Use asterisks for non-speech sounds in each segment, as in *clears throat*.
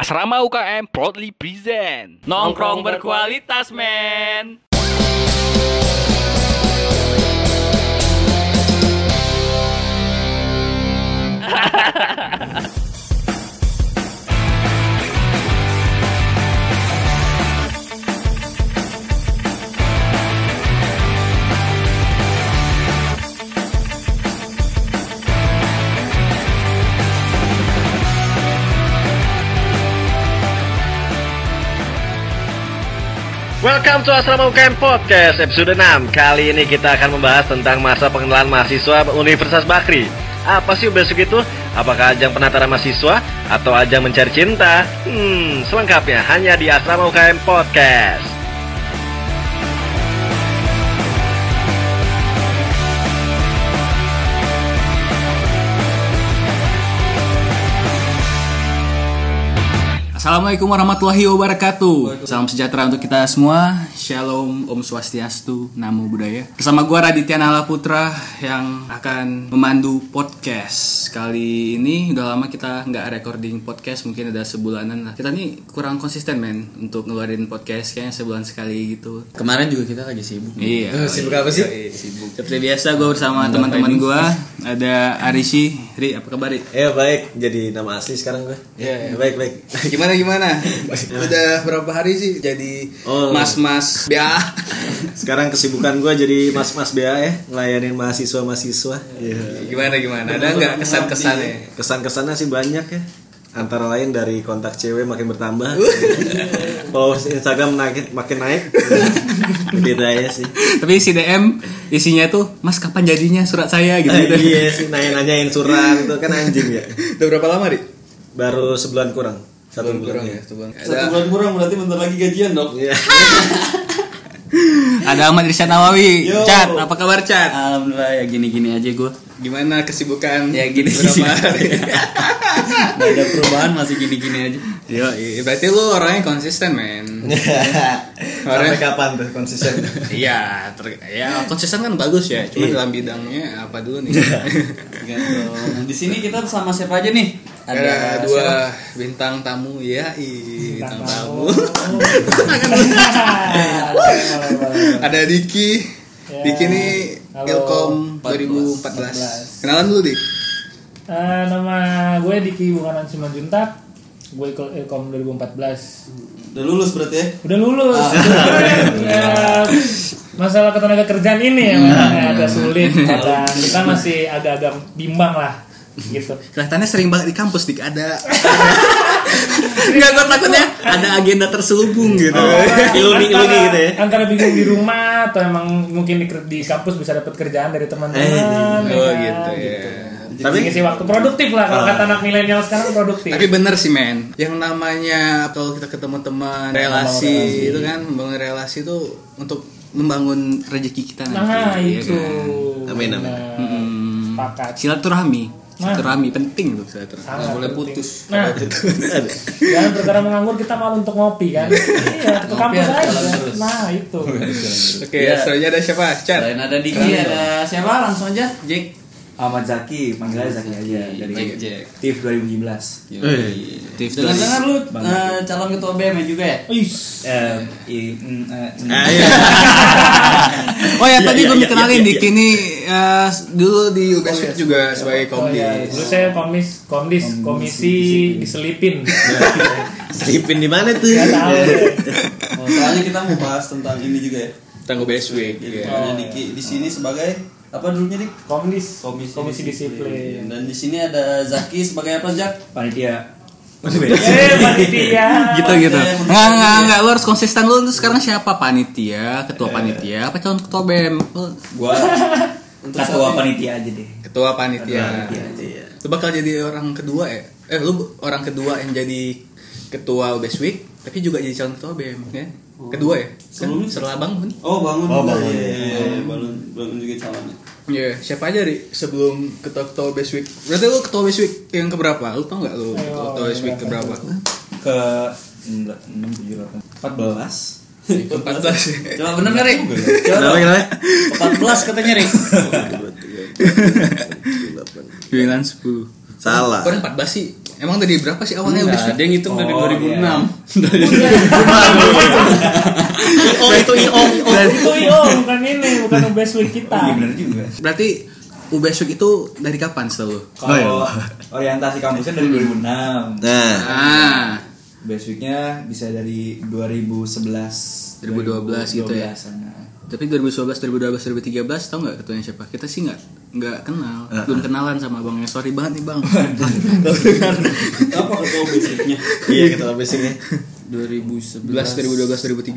Asrama UKM proudly present. Nongkrong berkualitas men *laughs* Welcome to Asrama UKM Podcast episode 6 Kali ini kita akan membahas tentang masa pengenalan mahasiswa Universitas Bakri Apa sih besok itu? Apakah ajang penataran mahasiswa? Atau ajang mencari cinta? Hmm, selengkapnya hanya di Asrama UKM Podcast Assalamualaikum warahmatullahi wabarakatuh. Salam sejahtera untuk kita semua. Shalom, Om Swastiastu, Namo Buddhaya. Bersama gua Raditya Nala Putra yang akan memandu podcast. Kali ini udah lama kita nggak recording podcast, mungkin udah sebulanan lah. Kita nih kurang konsisten men untuk ngeluarin podcast kayaknya sebulan sekali gitu. Kemarin juga kita lagi sibuk. Iya. sibuk apa sih? Seperti biasa gue bersama teman-teman gua ada Arisi. Ri, apa kabar Ri? Ya baik, jadi nama asli sekarang gue Iya, iya. Baik, baik Gimana gimana? Udah berapa hari sih jadi Oh. mas-mas ya? Sekarang kesibukan gue jadi mas-mas BA ya Ngelayanin mahasiswa-mahasiswa Iya. Gimana gimana? Ada nggak kesan-kesannya? Kesan-kesannya sih banyak ya Antara lain dari kontak cewek makin bertambah Followers Instagram naik, makin naik Gitu aja sih Tapi si DM isinya tuh, Mas kapan jadinya surat saya gitu. Eh, Iya sih, nanya-nanyain surat itu kan anjing ya Udah berapa lama, Ri? Baru sebulan kurang Satu bulan, ya, satu bulan. Satu Ada, bulan kurang berarti bentar lagi gajian dong. Iya. *laughs* ada Ahmad Rizal Nawawi. Yo. Cat, apa kabar Cat? Alhamdulillah ya gini-gini aja gue. Gimana kesibukan? Ya gini berapa *laughs* hari? Gak ada perubahan masih gini-gini aja. Yo, iya, berarti lu orangnya konsisten, men. *laughs* Sampai kapan tuh konsisten? Iya, ter- ya konsisten kan bagus ya. Cuma dalam bidangnya apa dulu nih? Di sini kita bersama siapa aja nih? Ada dua siapa? bintang tamu ya, ih, bintang tamu. *laughs* Ada Diki. Ya. Diki nih Halo. Ilkom 2014. Kenalan dulu Dik. Eh, nama gue Diki Bukanan Simanjuntak gue ikut Ilkom 2014 Udah lulus berarti ya? udah lulus *laughs* Ya, masalah ketenaga kerjaan ini ya ya, agak sulit kadang kita masih agak-agak bimbang lah *laughs* gitu Kelihatannya sering banget di kampus Dik ada. *laughs* Enggak gue takutnya ada agenda terselubung gitu. Iluni-iluni Antara- gitu ya. antara bingung di rumah atau emang mungkin di, di kampus bisa dapat kerjaan dari teman-teman ya Oh kan? gitu ya. Tapi ngisi waktu produktif lah kalau kata anak milenial sekarang produktif. Tapi bener sih men, yang namanya kalau kita ketemu teman relasi itu kan membangun relasi itu untuk membangun rezeki kita nanti. Nah ya itu. kan? Amin, amin. Hmm. Sepakat. Silaturahmi. Silaturahmi penting tuh silaturahmi. Nggak boleh putus. Nah, *laughs* jangan perkara menganggur kita malu untuk ngopi kan. iya, ke kampus aja. Nah itu. Oke, Iya. selanjutnya ada siapa? Chat. Selain ada Diki, ada siapa? Langsung aja. Jack. Ahmad Zaki, panggil aja Zaki aja dari Jack. TIF 2017. Tips Jangan dari- dengar lu eh, calon ketua BM -nya juga ya? Eh, mm, eh, mm. Ah, iya. *laughs* Oh ya tadi Iya, gue iya, kenalin iya, Dik ini eh, dulu di UBS juga sebagai Oh, iya. komdis. Dulu saya komis, komdis, komisi diselipin. *laughs* Selipin di mana tuh? Gak tahu. Oh, soalnya kita mau bahas tentang ini juga ya. Tangguh BSW. Gitu. Iya. Diki di sini sebagai apa dulunya Dik? Komdis, Komisi, komisi disiplin. Dan di sini ada Zaki sebagai apa Jak? Panitia. *laughs* Eh, panitia. gitu gitu. Iya, nggak nggak nggak. Lu harus konsisten lu tuh sekarang siapa? Panitia. Ketua panitia. Apa calon ketua bem? Gua. *laughs* Untuk ketua panitia aja deh. ketua panitia. Panitia aja. Ya. lu bakal jadi orang kedua ya? Eh lu orang kedua yang jadi ketua UBS Week tapi juga jadi calon ketua bem ya kedua ya kan Sebelumnya? setelah bangun Oh bangun Oh, juga. bangun. Iya, iya, iya, bangun bangun juga calonnya. Iya, siapa aja ri sebelum ketua ketua UBS Week berarti lu ketua UBS Week yang keberapa lu tau nggak lu ketua ketua UBS Week keberapa Ke 6 7 8 14. empat belas *laughs* Coba bener nggak Rik? Coba kenapa? 14 katanya Rik. *laughs* sembilan sepuluh Salah. Kok empat belas sih Emang dari berapa sih awalnya Enggak, Ubes ada yang ngitung dari Oh, 2006. Oh itu iom. Itu io bukan ini, bukan best week kita. Iya benar juga. Berarti Ubes Week itu dari kapan setahu lu? Kalau orientasi kampusnya dari 2006. Nah, Ah, Best week-nya bisa dari 2011 2012 gitu ya? 2012 -an. tapi 2011, 2012, 2013 tau nggak ketuanya siapa? Kita sih nggak nggak kenal, belum kenalan sama abangnya. Sorry banget nih bang. *laughs* Apa ketua basicnya? iya kita basicnya 2011, 2012, 2013.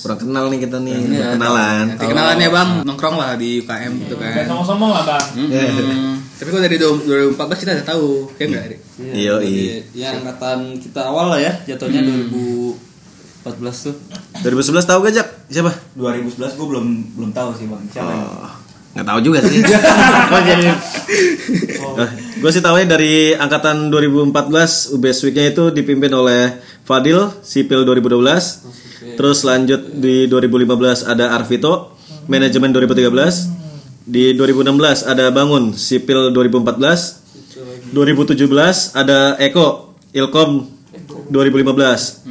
kurang kenal nih kita nih Iya. kenalan. Nanti kenalannya bang nongkrong lah di UKM gitu Dan kan. sombong-sombong lah bang. Hmm. Tapi kalau dari 2014 kita udah tahu, ya nggak? Ri? Iya, iya. Ya angkatan kita awal lah ya, jatuhnya 2014 tuh. 2011 tahu gak Jak? Siapa? 2011 gue belum belum tahu sih bang siapa yang- Oh, nggak tahu juga sih. oh, gue sih tahunya dari angkatan 2014 UBS Week-nya itu dipimpin oleh Fadil Sipil 2012. Terus lanjut di 2015 ada Arvito Manajemen 2013. Di 2016 ada Bangun Sipil 2014. 2017 ada Eko Ilkom 2015.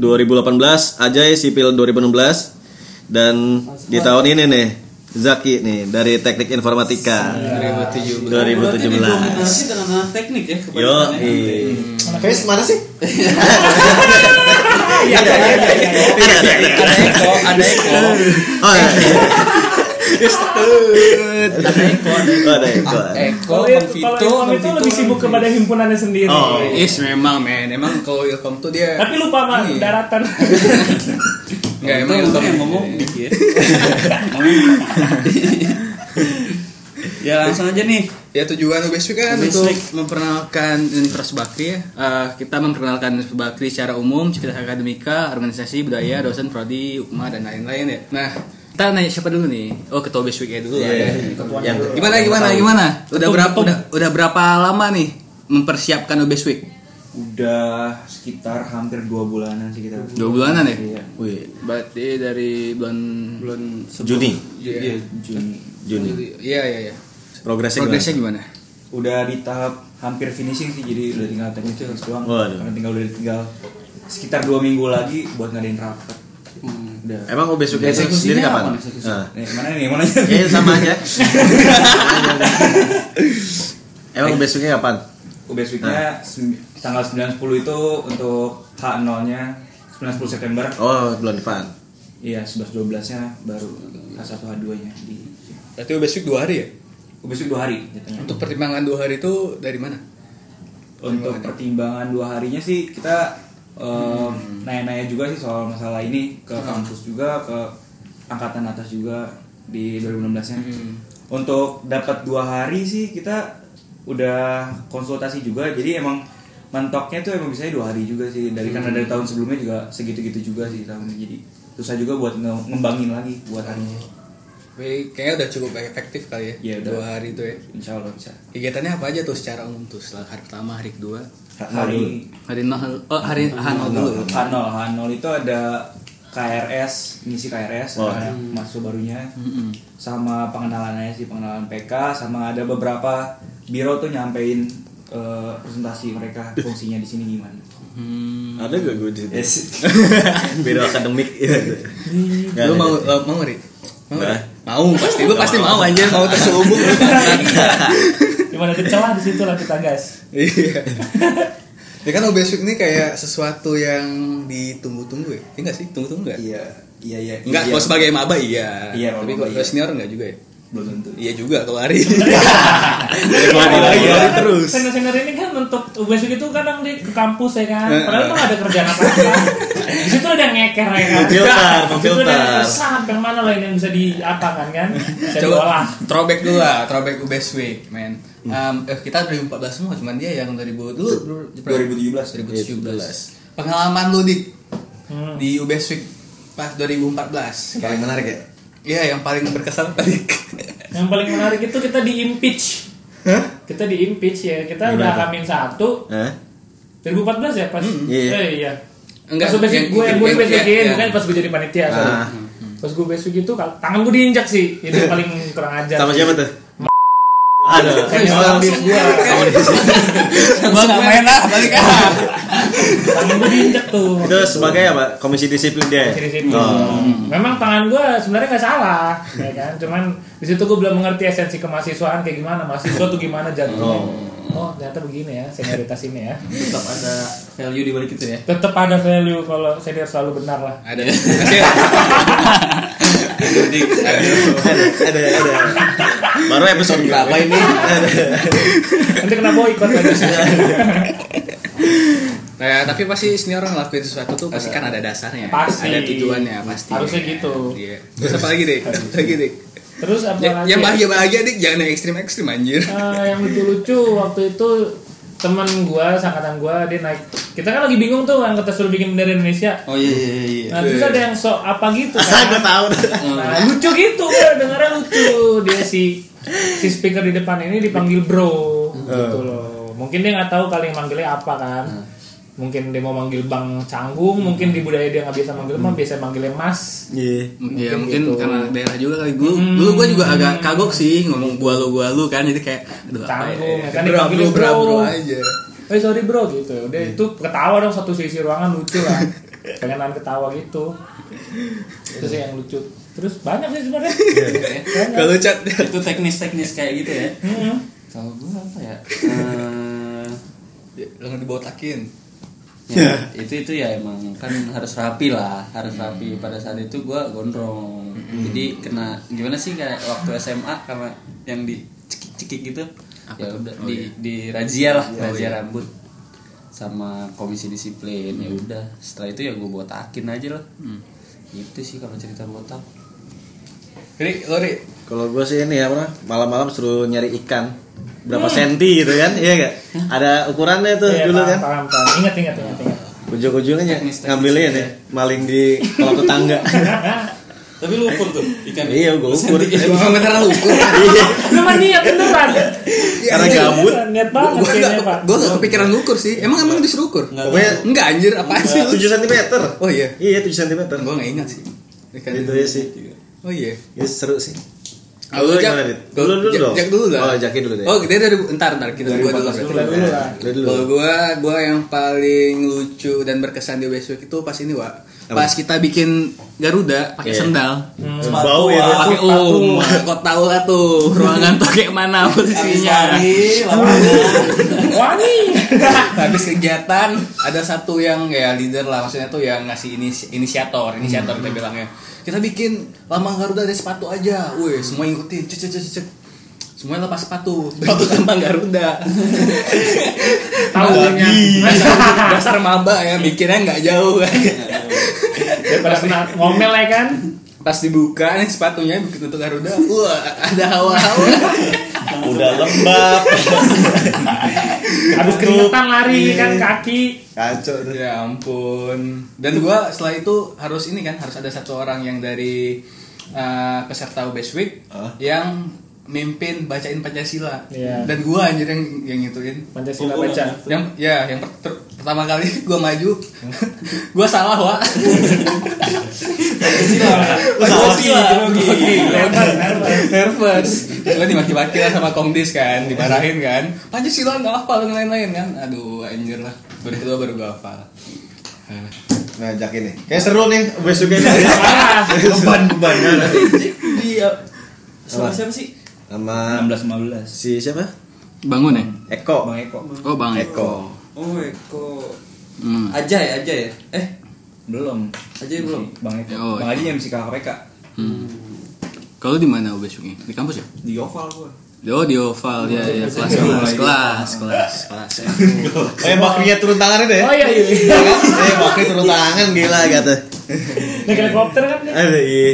2018 Ajay Sipil 2016 dan di tahun ini nih Zaki nih dari Teknik Informatika 2017. Berarti dengan anak teknik ya Yo, kebanyakan ya. Face mana sih? Ada Eko, ada Eko. Oh, iya. Ada Eko, Oh, ada Eko. Eko, itu, Vito, lebih sibuk kepada himpunannya sendiri. Oh, Is memang men, emang kalau Ilkom tuh dia Tapi lupa Iya. daratan. *laughs* Enggak Itu emang yang ngomong Dik ya. *laughs* Ya langsung aja nih. Ya tujuan UBS Week kan UBS untuk Week. memperkenalkan Universitas Bakri ya. Eh, kita memperkenalkan Universitas Bakri secara umum, civitas akademika, organisasi, budaya, dosen, prodi, UKMA dan lain-lain ya. Nah, kita nanya siapa dulu nih? Oh, ketua UBS Week ya dulu lah ya. Yang Gimana gimana gimana? Udah berapa udah, udah berapa lama nih mempersiapkan UBS Week? Udah sekitar hampir dua bulanan sih kita Dua bulanan ya? Iya. Wih, Berarti dari bulan Bulan Juni. Iya, Juni Juni. Iya iya iya. Progresnya gimana? Progresnya gimana? udah di tahap hampir finishing sih jadi udah tinggal teknis doang. Karena tinggal udah tinggal sekitar dua minggu lagi buat ngadain rapat udah Emang itu Eksekusinya sendiri apa kapan? Nah, Nih, mana nih mana aja kayaknya sama aja. *laughs* Emang UBS Week-nya kapan? Week-nya sem- tanggal 9 10 itu untuk H0 nya 9 10 September. Oh, bulan depan. iya 11 12 nya baru H1 H2 nya di Berarti UBS Week 2 hari ya? UBS Week 2 hari jatuhnya. Untuk pertimbangan dua hari itu dari mana? untuk pertimbangan dua harinya sih kita em, nanya-nanya juga sih soal masalah ini ke kampus juga ke angkatan atas juga di 2016 nya untuk dapat dua hari sih kita udah konsultasi juga. Jadi emang mentoknya tuh emang bisa dua hari juga sih dari karena dari tahun sebelumnya juga segitu-gitu juga sih tahun ini jadi susah juga buat nge- ngembangin lagi buat harinya Tapi kayaknya udah cukup efektif kali ya. Udah. dua hari itu ya. insya Allah bisa Kegiatannya apa aja tuh secara umum tuh setelah hari pertama, hari kedua, hari hari nol, oh hari H0 dulu. H0 H0 itu ada KRS ngisi KRS Oh, ada iya. mahasiswa barunya Mm-mm. sama pengenalannya sih pengenalan PK sama ada beberapa biro tuh nyampein eh, presentasi mereka *laughs* fungsinya di sini gimana Hmm. Ada gak gue di situ? yes. *laughs* Biro akademik *laughs* iya. Nggak Lu mau uh, mau Ri? Mau, mau pasti lu pasti mau aja mau terselubung lu Gimana ada celah di situ lah kita gas. Iya. Ya kan Week ini kayak sesuatu yang ditunggu-tunggu ya? Iya nggak sih? Tunggu-tunggu nggak? iya iya iya Enggak, iya. kalau sebagai maba iya. Iya, Tapi kalau iya. senior enggak juga ya? Belum tentu Iya juga kalau hari. Lari *laughs* lagi, lari terus. Senior-senior ini kan untuk UBS itu kadang di ke kampus ya kan. Eh, Padahal eh. tuh gak ada kerjaan apa-apa. Di situ ada yang ngeker ya kan. Ada yang kesat yang mana lain yang bisa diapakan kan. Bisa Coba diolah. throwback dulu lah, throwback UBS Week, man. Um, eh, kita 2014 semua, cuman dia yang 2000 dulu 2017. 2017. Pengalaman lu di Hmm. di UBS Week pas 2014. Paling menarik ya? Iya, yang paling berkesan tadi. *laughs* Yang paling menarik itu kita di impeach. Kita di impeach ya. Kita udah Gimana? hamin satu. Hah? 2014 ya pas. iya. Eh, iya. Enggak, pas basic gue yang gue yang- bukan pas gue jadi panitia sorry. Ah. Pas gue basic itu tangan gue diinjak sih. Itu paling kurang ajar. Sama siapa tuh? Gue. Sama di sini. gua nggak main ah balik ah tangan gue diinjek tuh Itu sebagai apa? Komisi disiplin dia. Komisi disiplin. Oh. Memang tangan gue sebenarnya nggak salah, ya kan? Cuman di situ gue belum mengerti esensi kemahasiswaan kayak gimana, mahasiswa tuh gimana jatuhnya. Oh, ternyata begini ya, senioritas ini ya. Tetap ada value di balik itu ya. Tetap ada value kalau senior selalu benar lah. ada *laughs* ada ada. Baru episode berapa ini? Nanti kena boykot lagi. Nah, tapi pasti senior orang ngelakuin sesuatu tuh pasti kan ada dasarnya. Pasti. Ada tujuannya pasti. Harusnya gitu. Iya. Terus apa lagi, Dik? Apa lagi, Dik? Terus apa Ya- lagi? yang bahagia-bahagia, Dik. Jangan yang ekstrim-ekstrim anjir. Eh, yang lucu-lucu waktu itu teman gua, sangkatan gua dia naik. Kita kan lagi bingung tuh yang kita suruh bikin bendera Indonesia. Oh iya iya iya. Nah, terus ada yang sok apa gitu *laughs* kan. tahu. Nah, lucu gitu kan, dengarnya lucu. Dia si si speaker di depan ini dipanggil bro gitu loh. Mungkin dia nggak tahu kali yang manggilnya apa kan. Mungkin dia mau manggil Bang Canggung, mungkin di budaya dia nggak biasa manggil Bang, biasa manggilnya Mas. Iya. Ya Mungkin mungkin gitu. karena daerah juga kali dulu. Hmm. Dulu gue juga agak kagok sih ngomong gua lu gua lu kan jadi kayak aduh apa Canggung, ya. ya kan Bro, bro, bro, bro. bro aja. Eh sorry bro gitu. Udah itu ketawa dong satu sisi ruangan lucu lah. Pengenan ketawa gitu. Itu sih yang lucu. Terus banyak sih sebenarnya. *laughs* Banyak. Kalau chat Itu teknis-teknis kayak gitu ya. Mm-mm. Kalau gua apa ya? Eh, lo nggak dibotakin. Ya, itu itu ya emang kan harus rapi lah harus rapi pada saat itu gua gondrong jadi kena gimana sih kayak waktu SMA karena yang di cekik-cekik gitu ya udah Oh, di iya. di razia lah razia rambut sama komisi disiplin ya udah setelah itu ya gue botakin aja lah itu sih kalau cerita botak Ri, lo Ri. Kalau gue sih ini ya apa? Malam-malam suruh nyari ikan berapa senti gitu kan? Iya gak? Ada ukurannya tuh Iya, dulu paham, kan? Paham, paham. Ingat, ingat, ingat, ingat. Ujung-ujungnya Teknis-teknis ngambilin ya, maling di kolong tetangga. *laughs* tapi lu ukur tuh ikan iya, gue ukur. Emang beneran lu ukur. *laughs* Iya, Lu mah niat beneran. Karena gabut. Niat banget Gue kayaknya, gak, Pak. gue gak kepikiran ukur sih. Emang emang disuruh ukur? Pokoknya Enggak anjir, apaan sih? 7 cm. Oh iya. Iya, 7 cm. Gue gak ingat sih. Itu ya sih. Oh iya. Ya seru sih. Kalau Lu Jak, Dulu dulu Jak- dong. Jak dulu lah. Oh, Jaki dulu deh. Oh, dia dari entar entar kita gua dulu. Dulu dulu lah. Kalau gua gua yang paling lucu dan berkesan di Westwick itu pas ini, Wak. Pas kita bikin Garuda pakai Iya. sendal. Bau ya. Pakai um, *laughs* kau tahu lah tuh ruangan tuh kayak mana posisinya. *laughs* Wangi. Habis kegiatan ada satu yang ya leader lah maksudnya tuh yang ngasih inis inisiator, inisiator kita bilangnya. Kita bikin lambang Garuda dari sepatu aja. Wih, semua ngikutin. Cek cek cek cek. Semuanya lepas sepatu, sepatu lambang Garuda. *laughs* Tahunya. dasar, *laughs* dasar maba ya mikirnya nggak jauh. Daripada kena ngomel ya kan. Pas dibuka nih sepatunya bikin untuk Garuda, wah ada hawa-hawa. Udah lembab. Habis keringetan lari kan kaki. Kacau tuh. ya ampun. Dan gua setelah itu harus ini kan harus ada satu orang yang dari uh, peserta Best Week Hah? yang mimpin bacain Pancasila. Iya. Dan gua anjir yang yang ngituin. Pancasila baca. Yang ya yang per- ter- pertama kali *laughs* gua maju *laughs* gua salah, Wak. Pancasila. Nervous. Terus dimaki-maki lah sama Komdis kan, dimarahin kan. Pancasila nggak hafal dan lain-lain kan. Aduh, anjir lah. Baru kedua baru gua hafal. Nah, Jaki nih. Kayak seru nih besok ini. *laughs* Beban-beban. dia sama siapa sih Sama 16 15 si siapa? Bangun ya? Eko. Bang Eko Oh, Bang Eko. oh Eko Hmm. aja ya aja ya eh belum aja belum Bang Eko Oh, Bang Haji yang misi KPK Hmm. Kalau di mana besoknya? Di kampus ya? di oval gua Oh di oval ya ya kelas kelas kelas kelas kelas. Yang bakrinya turun tangan itu ya? Oh iya iya. iya. Eh, bakri turun tangan gila kata. Naik helikopter kan. Aduh, iya.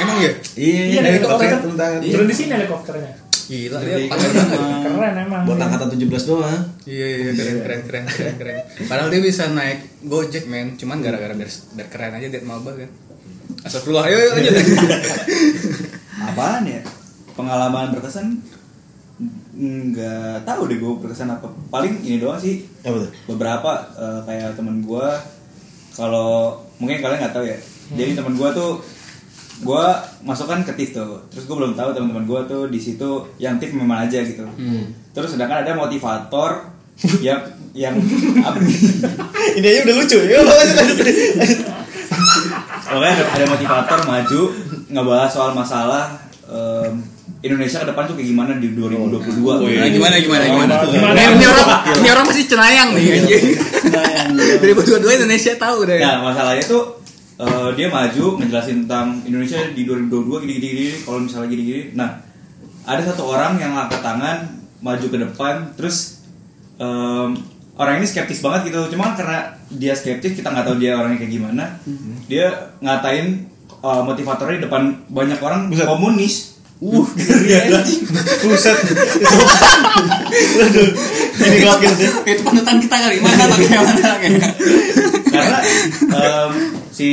Emang ya? Iya, Iya, dari helikopter kan. turun tangan. Turun di sini helikopternya. Gila dia. Keren emang. Buat angkatan 17 doang. Iya iya keren keren keren keren keren. Padahal dia bisa naik Gojek men, cuman gara-gara biar, biar keren aja dia maba kan. Astagfirullah, ayo ayo lanjut. apaan ya pengalaman berkesan nggak tahu deh gue berkesan apa. Paling ini doang sih. Apa tuh? beberapa eh, kayak temen gue kalau mungkin kalian nggak tahu ya. Jadi temen gue tuh gue masukkan ke TIF tuh. Terus gue belum tahu teman-teman gue tuh di situ yang TIF memang aja gitu. Terus sedangkan ada motivator *laughs* yang yang *laughs* Ini aja udah lucu. Ya. Pokoknya ada, ada motivator maju ngebahas soal masalah em, Indonesia ke depan tuh kayak gimana di 2022. Nah, gimana gimana gimana? Gimana? Ini, ini orang ini orang masih cenayang nih anjing. Dari dua Indonesia tahu deh. Nah, masalahnya tuh eh, dia maju ngejelasin tentang Indonesia di 2022 gini gini gini kalau misalnya gini gini. Nah, ada satu orang yang angkat tangan maju ke depan terus em, orang ini skeptis banget gitu. Cuma karena dia skeptis kita nggak tahu dia orangnya kayak gimana. Dia ngatain eh, motivatornya di depan banyak orang komunis. Uh, ngeri anjing. Buset. Aduh. Ini gokil sih. Itu panutan kita kali. Mana kayak mana kayak. karena em, si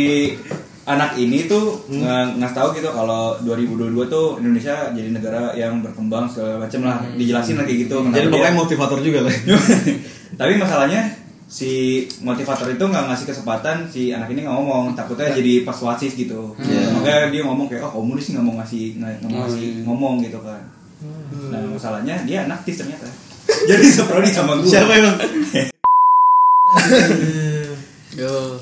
anak ini tuh nge- ngasih tahu gitu kalau 2022 tuh Indonesia jadi negara yang berkembang segala macam lah dijelasin lagi gitu Jadi pokoknya motivator juga lah. *laughs* tapi masalahnya si motivator itu nggak ngasih kesempatan si anak ini ngomong takutnya jadi persuasif gitu Iya. makanya dia ngomong kayak oh komunis sih nggak mau ngasih nggak mau ngasih ngomong gitu kan nah masalahnya dia anaktis ternyata *laughs* jadi seprodi sama gue Siapa emang? *laughs* Yo.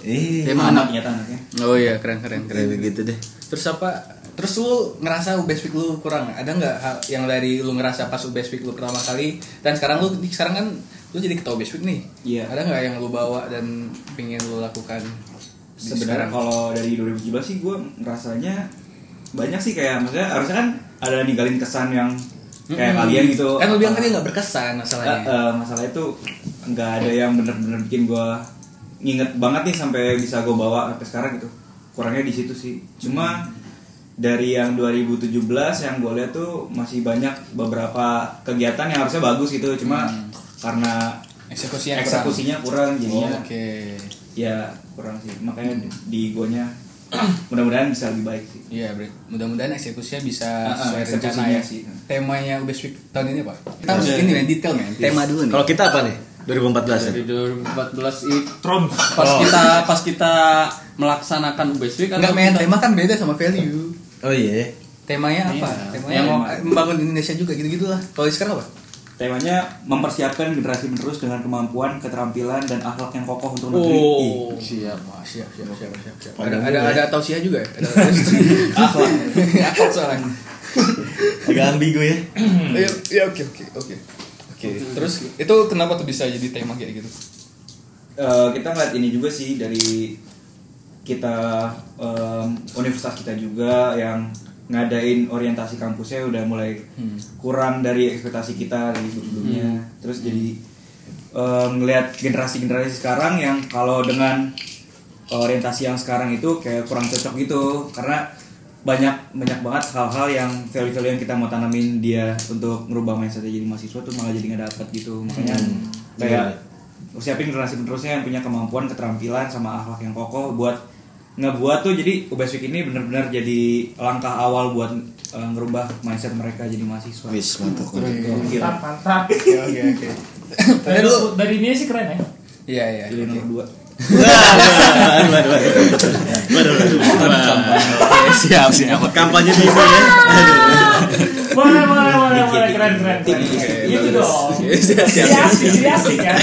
Emang anak. anaknya anaknya Oh iya keren keren keren. Kayak begitu deh. Terus apa? Terus lu ngerasa UBS Week lu kurang? Ada nggak yang dari lu ngerasa pas UBS Week lu pertama kali dan sekarang lu sekarang kan lu jadi ketua Week nih. Iya. Ada nggak yang lu bawa dan pingin lu lakukan? sebenarnya kalau dari 2017 sih gue ngerasanya banyak sih kayak maksudnya harusnya kan ada ninggalin kesan yang kayak Mm-mm. kalian gitu Kan lu bilang tadi nggak berkesan Eh, masalahnya. eh, masalah itu nggak ada yang bener-bener bikin gue nginget banget nih sampai bisa gue bawa sampai sekarang gitu kurangnya di situ sih cuma dari yang 2017 yang gue lihat tuh masih banyak beberapa kegiatan yang harusnya bagus gitu cuma karena Eksekusinya kurang. eksekusinya kurang, Oh, jadinya Oke. ya kurang sih makanya di gonya *clears throat* mudah-mudahan bisa lebih baik sih Iya. Mudah-mudahan eksekusinya bisa ah, sesuai rencana ya. sih. Temanya Week tahun ini apa? Kita harus ini men, detail men. Tema dulu nih. Kalau kita apa nih? 2014 ya? Dari 2014 itu Trump. pas kita pas kita melaksanakan UBS Week Enggak kita- tema kan beda sama value. Oh iya. Temanya apa? Iya. Temanya Yang- mau- membangun Indonesia juga gitu-gitu lah. Kalau sekarang apa? Temanya mempersiapkan generasi penerus dengan kemampuan keterampilan dan akhlak yang kokoh untuk negeri Oh, siap, siap, siap, siap, siap, siap. Ada ada juga ya. ada tausiah juga ya? Ada *laughs* akhlak. *laughs* akhlak soalnya. Agak ambigu ya. *clears throat* Iya, iya, oke, oke, oke. Oke, terus itu kenapa tuh bisa jadi tema kayak gitu? Eh, kita ngeliat ini juga sih dari kita em, universitas kita juga yang ngadain orientasi kampusnya udah mulai kurang dari ekspektasi kita dari sebelumnya. Terus jadi em, ngelihat generasi-generasi sekarang yang kalau dengan orientasi yang sekarang itu kayak kurang cocok gitu. Karena banyak banyak banget hal-hal yang value-value yang kita mau tanamin dia untuk merubah mindset jadi mahasiswa tuh malah jadi nggak dapet gitu. Makanya kayak siapin generasi penerusnya yang punya kemampuan keterampilan sama akhlak yang kokoh buat ngebuat tuh jadi UBS Week ini benar-benar jadi langkah awal buat eh, ngerubah mindset mereka jadi mahasiswa Wis mantap. Mantap, mantap. *laughs* Oke, oke. Dari, lu dari dia sih keren ya. Iya, iya. Pilih oke. nomor dua *laughs* Waduh, siap, siap. Kampanye di ini ya. Boleh, boleh, boleh, boleh. Keren, keren. bagus. dong. Siap, siap, kan.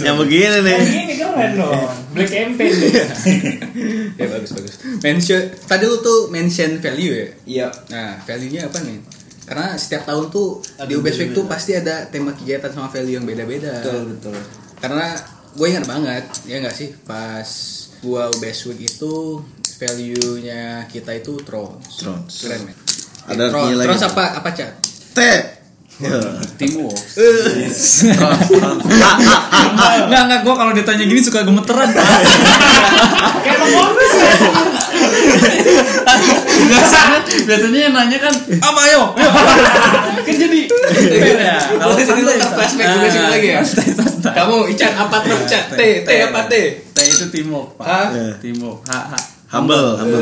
Yang begini nih. Yang ini keren dong. Black campaign deh. *laughs* Ya bagus bagus. Mention tadi lu tuh mention value ya. iya Nah, value-nya apa nih? Karena setiap tahun tuh di UBS Week tuh pasti ada tema kegiatan sama value yang beda-beda. betul betul Karena gue ingat banget, ya nggak sih pas gua UBS Week itu value-nya kita itu Trons. Trons. Keren men. Ada Trons, artinya lagi. Trons apa apa cat? T. Teamwork Enggak, enggak, gue kalau ditanya gini suka gemeteran Kayak ya. *laughs* biasanya, biasanya yang nanya kan Apa ayo? *laughs* Kan jadi beda Kalau di sini lu ntar flashback UBS Week lagi ya. Kamu Ican apa Trons Cat? T, T apa T? T itu teamwork pak. Hah? Teamwork H, H. Humble, humble.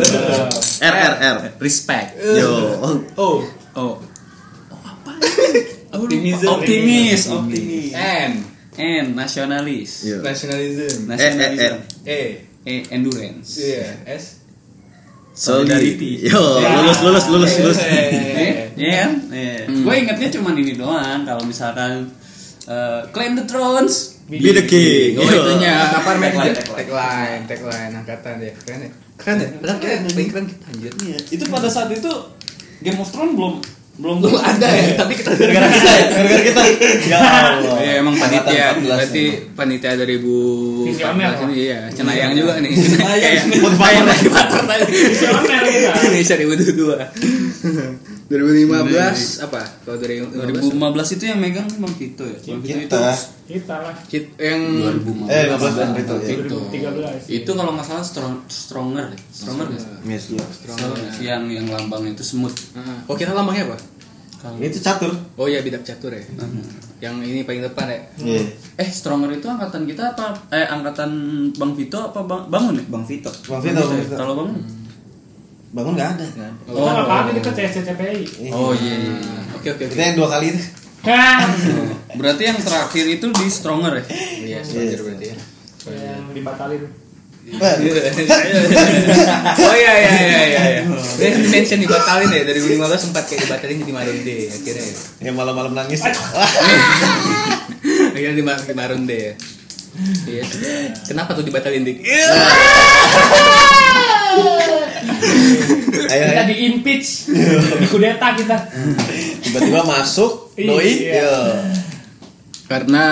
R, R, R. Respect. Yo. Oh, Oh. Optimism. Optimis Optimis. N, N Nasionalis. Yo. nationalism. Nasionalism. E, E Endurance. Iya, S. Solidarity. Yo, lulus, lulus, lulus, lulus. Iya *laughs* kan? Iya. Gue ingetnya cuma ini doang. Kalau misalkan eh, claim the thrones. Be the king. Oh, Iya. itunya apa? Tagline, tagline. Tagline, angkatan ya. Keren ya. Keren ya. Keren, keren kita anjir. Iya, itu pada saat itu Game of Thrones belum belum Belum ada ya, tapi kita Gara-gara kita ya, gara-gara kita. Ya Allah. Ya emang panitia 14 berarti panitia 2014 Visioner, ini iya, Cenayang Iya. juga nih. Cenayang. Kayak motivator motivator tadi. Visioner kita. Indonesia 2022. *laughs* 2015 apa? Kalau dari 2015 2015 itu yang megang Bang Vito ya. Bang Vito itu Kita. Kita lah. Hit yang 2015. Eh, 15 tahun itu ya. 2013. Itu kalau nggak salah strong, stronger deh. Stronger nggak sih? Yes, iya. Stronger. Yang yang lambangnya itu semut. Heeh. Oh, kita lambangnya apa? Kalau Itu catur. Oh iya bidak catur ya. Yang ini paling depan ya. Iya. eh stronger itu angkatan kita apa? Eh angkatan Bang Vito apa Bang Bangun ya? Bang Vito. Bang Vito, Bang Vito. Kalau Bangun? Bangun nggak ada. Kita apaan kita CSCPI. Oh iya. iya. Oke oke oke. Kita yang dua kali itu. Kan. *laughs* Berarti yang terakhir itu di stronger ya? Iya, stranger berarti ya. Yang dibatalin. oh iya iya iya iya. iya. Dia di mention dibatalin ya dari 2015 sempat kayak dibatalin jadi Maroon Day akhirnya. ya. Yang malam-malam nangis. Akhirnya di, Mar- di Maroon Day ya. Iya. Kenapa tuh dibatalin dik? *laughs* Ayo, Kita ayo. di impeach. Di kudeta kita. Tiba-tiba masuk Iya. doi. Iya. Karena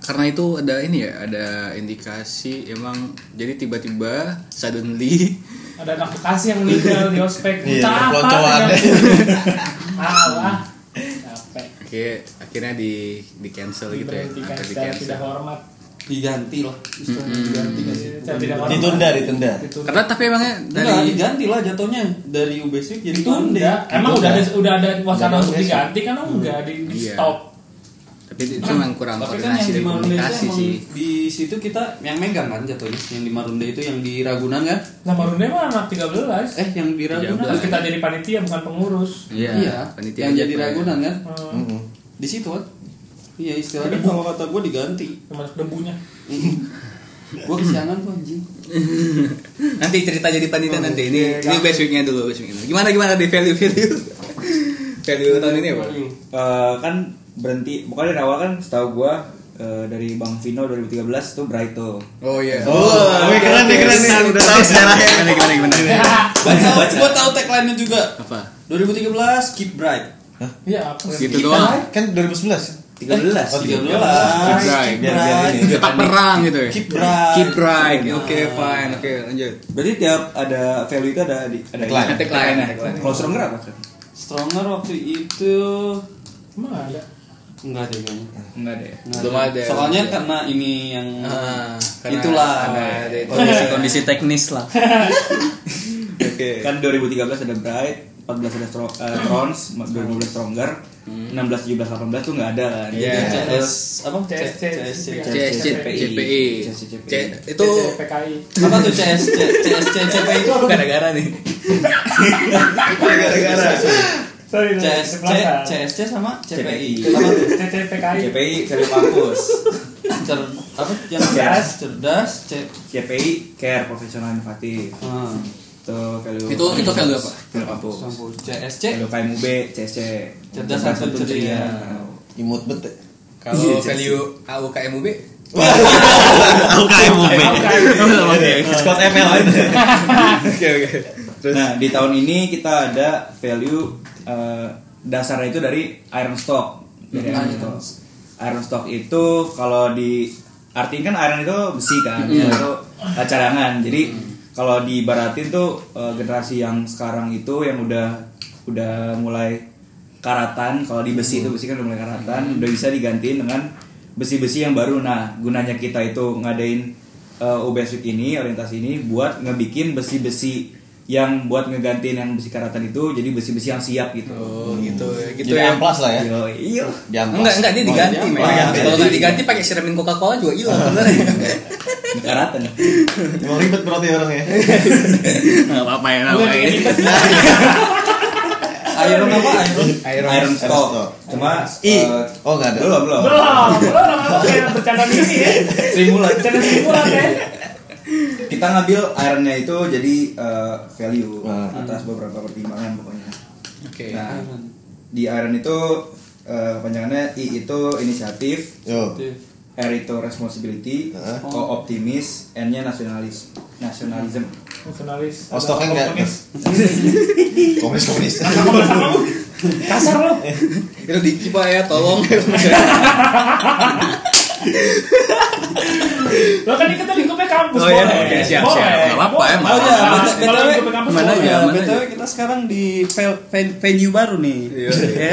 karena itu ada ini ya ada indikasi emang jadi tiba-tiba suddenly Ada anak Bekasi yang meninggal di ospek. Iya, apa. Alah. Capek. Oke, akhirnya di di cancel gitu ya. Diberhentikan Atau di cancel. tidak hormat. Diganti lah. Istilahnya diganti sih? Tidak. Ditunda, ditunda. Ditunda. Karena tapi emangnya Enggak, dari diganti lah jatuhnya dari UBSW jadi ditunda. Emang udah ada udah ada wacana untuk diganti kan enggak di, di Iya. stop. tapi itu emang kurang Tapi kan yang koordinasi dan Marunda itu komunikasi sih. di situ kita yang megang kan jatuhnya. Yang di Marunda itu yang di Ragunan kan? Nah, Marunda mah anak 13. Eh, yang di Ragunan. Terus kita jadi panitia bukan pengurus. Iya, Iya, panitia yang jadi ya. Ragunan kan? Hmm. Di situ kan? Iya istilahnya kalau kata gue diganti. Termasuk debunya. Gue kesiangan tuh anjing. *laughs* Nanti cerita jadi panitia nanti. Ini ini best weeknya dulu, best weeknya. Gimana gimana di value value? *laughs* value tahun ini apa? Eh, kan berhenti pokoknya dari awal kan setahu gua eh, dari Bang Vino 2013 tuh Bright tuh. Oh iya. Oh, keren nih, keren nih. Udah tahu sejarahnya gimana gimana gimana. Baca, baca. Gue tahu tagline-nya juga. Apa? 2013 keep bright. Iya, apa? Gitu doang. Kan 2011. 13. Oh, 13. Keep bright. Biar biar ini. Tetap perang gitu ya. Keep bright. Keep bright. Oke, fine. Oke, lanjut. Berarti tiap ada value itu ada di ada Tagline. Tagline. Kalau stronger apa? Stronger waktu itu Emang ada. enggak deh kayaknya. Enggak ada ya. Belum ada. Soalnya karena ini yang Ah, karena itulah ada- ada itu. *laughs* kondisi-kondisi teknis lah. *laughs* Oke. Kan 2013 ada Bright, 14 ada Stro eh, Trons, 2015 Stronger, 16 17 18 tuh enggak ada kan. Iya. CS apa? CSC. CSC. CSC CPI. CSC. C- Itu PKI. Apa tuh CSC? CSC CP itu apa? gara-gara nih. Gara-gara. Sorry, CSC CSC. CSC sama CPI. CPI. Apa tuh? CCPKI. CPI value kampus. Cer apa yang Cerdas. cerdas C CPI care profesional inovatif. Ah. Itu value Itu itu value apa? Value kampus. CSC Value KMUB, CSC. Cerdas satu ceria. Imut bet. Kalau value AUKMUB KMUB. Oke. Scott ML *laughs* Oke oke. Nah, di tahun ini kita ada value eh, dasarnya itu dari iron stock. Dari iron stock. Iron stock itu kalau di artinya kan iron itu besi kan, itu eh, cadangan. Jadi kalau diibaratin tuh eh, generasi yang sekarang itu yang udah udah mulai karatan, kalau di besi itu besi kan udah mulai karatan, udah bisa digantiin dengan besi-besi yang baru. Nah, gunanya kita itu ngadain uh, UBS Week ini orientasi ini buat ngebikin besi-besi yang buat ngegantiin yang besi karatan itu jadi besi-besi yang siap gitu. Oh gitu ya. Gitu Jadi ya. amplas lah ya. Yo, iya. Enggak enggak dia diganti men. Kalau nggak diganti pakai siramin Coca Cola juga hilang sebenarnya. Karatan. Emang ribet berarti orangnya. Enggak apa-apa ya namanya. Iron apa? Iron. Iron. Iron stock. stock. Cuma I. eh, Oh enggak ada. belum belum. Belum, belum bercanda ini ya. Simulat. Bercanda simulat ya. Kita ngambil ironnya itu jadi eh, value Hmm. atas beberapa pertimbangan pokoknya. Oke. Nah, di iron itu eh, kepanjangannya I itu inisiatif, Yo. R itu responsibility, Heeh. O optimis, N-nya nasionalis, nasionalism. Nasionalis. Oh, stoknya enggak? Komunis. Komunis *laughs* komunis. Kasar lo. Itu Diki Pak ya, tolong. *laughs* Lo kan kita lingkupnya kampus. Oh, iya. Oke, siap, siap. Nggak apa-apa, emang. Oh ya, Kalau lingkupnya kampus Mana? Ya, BTW aja? kita sekarang di ve- ven- venue baru nih. Ya.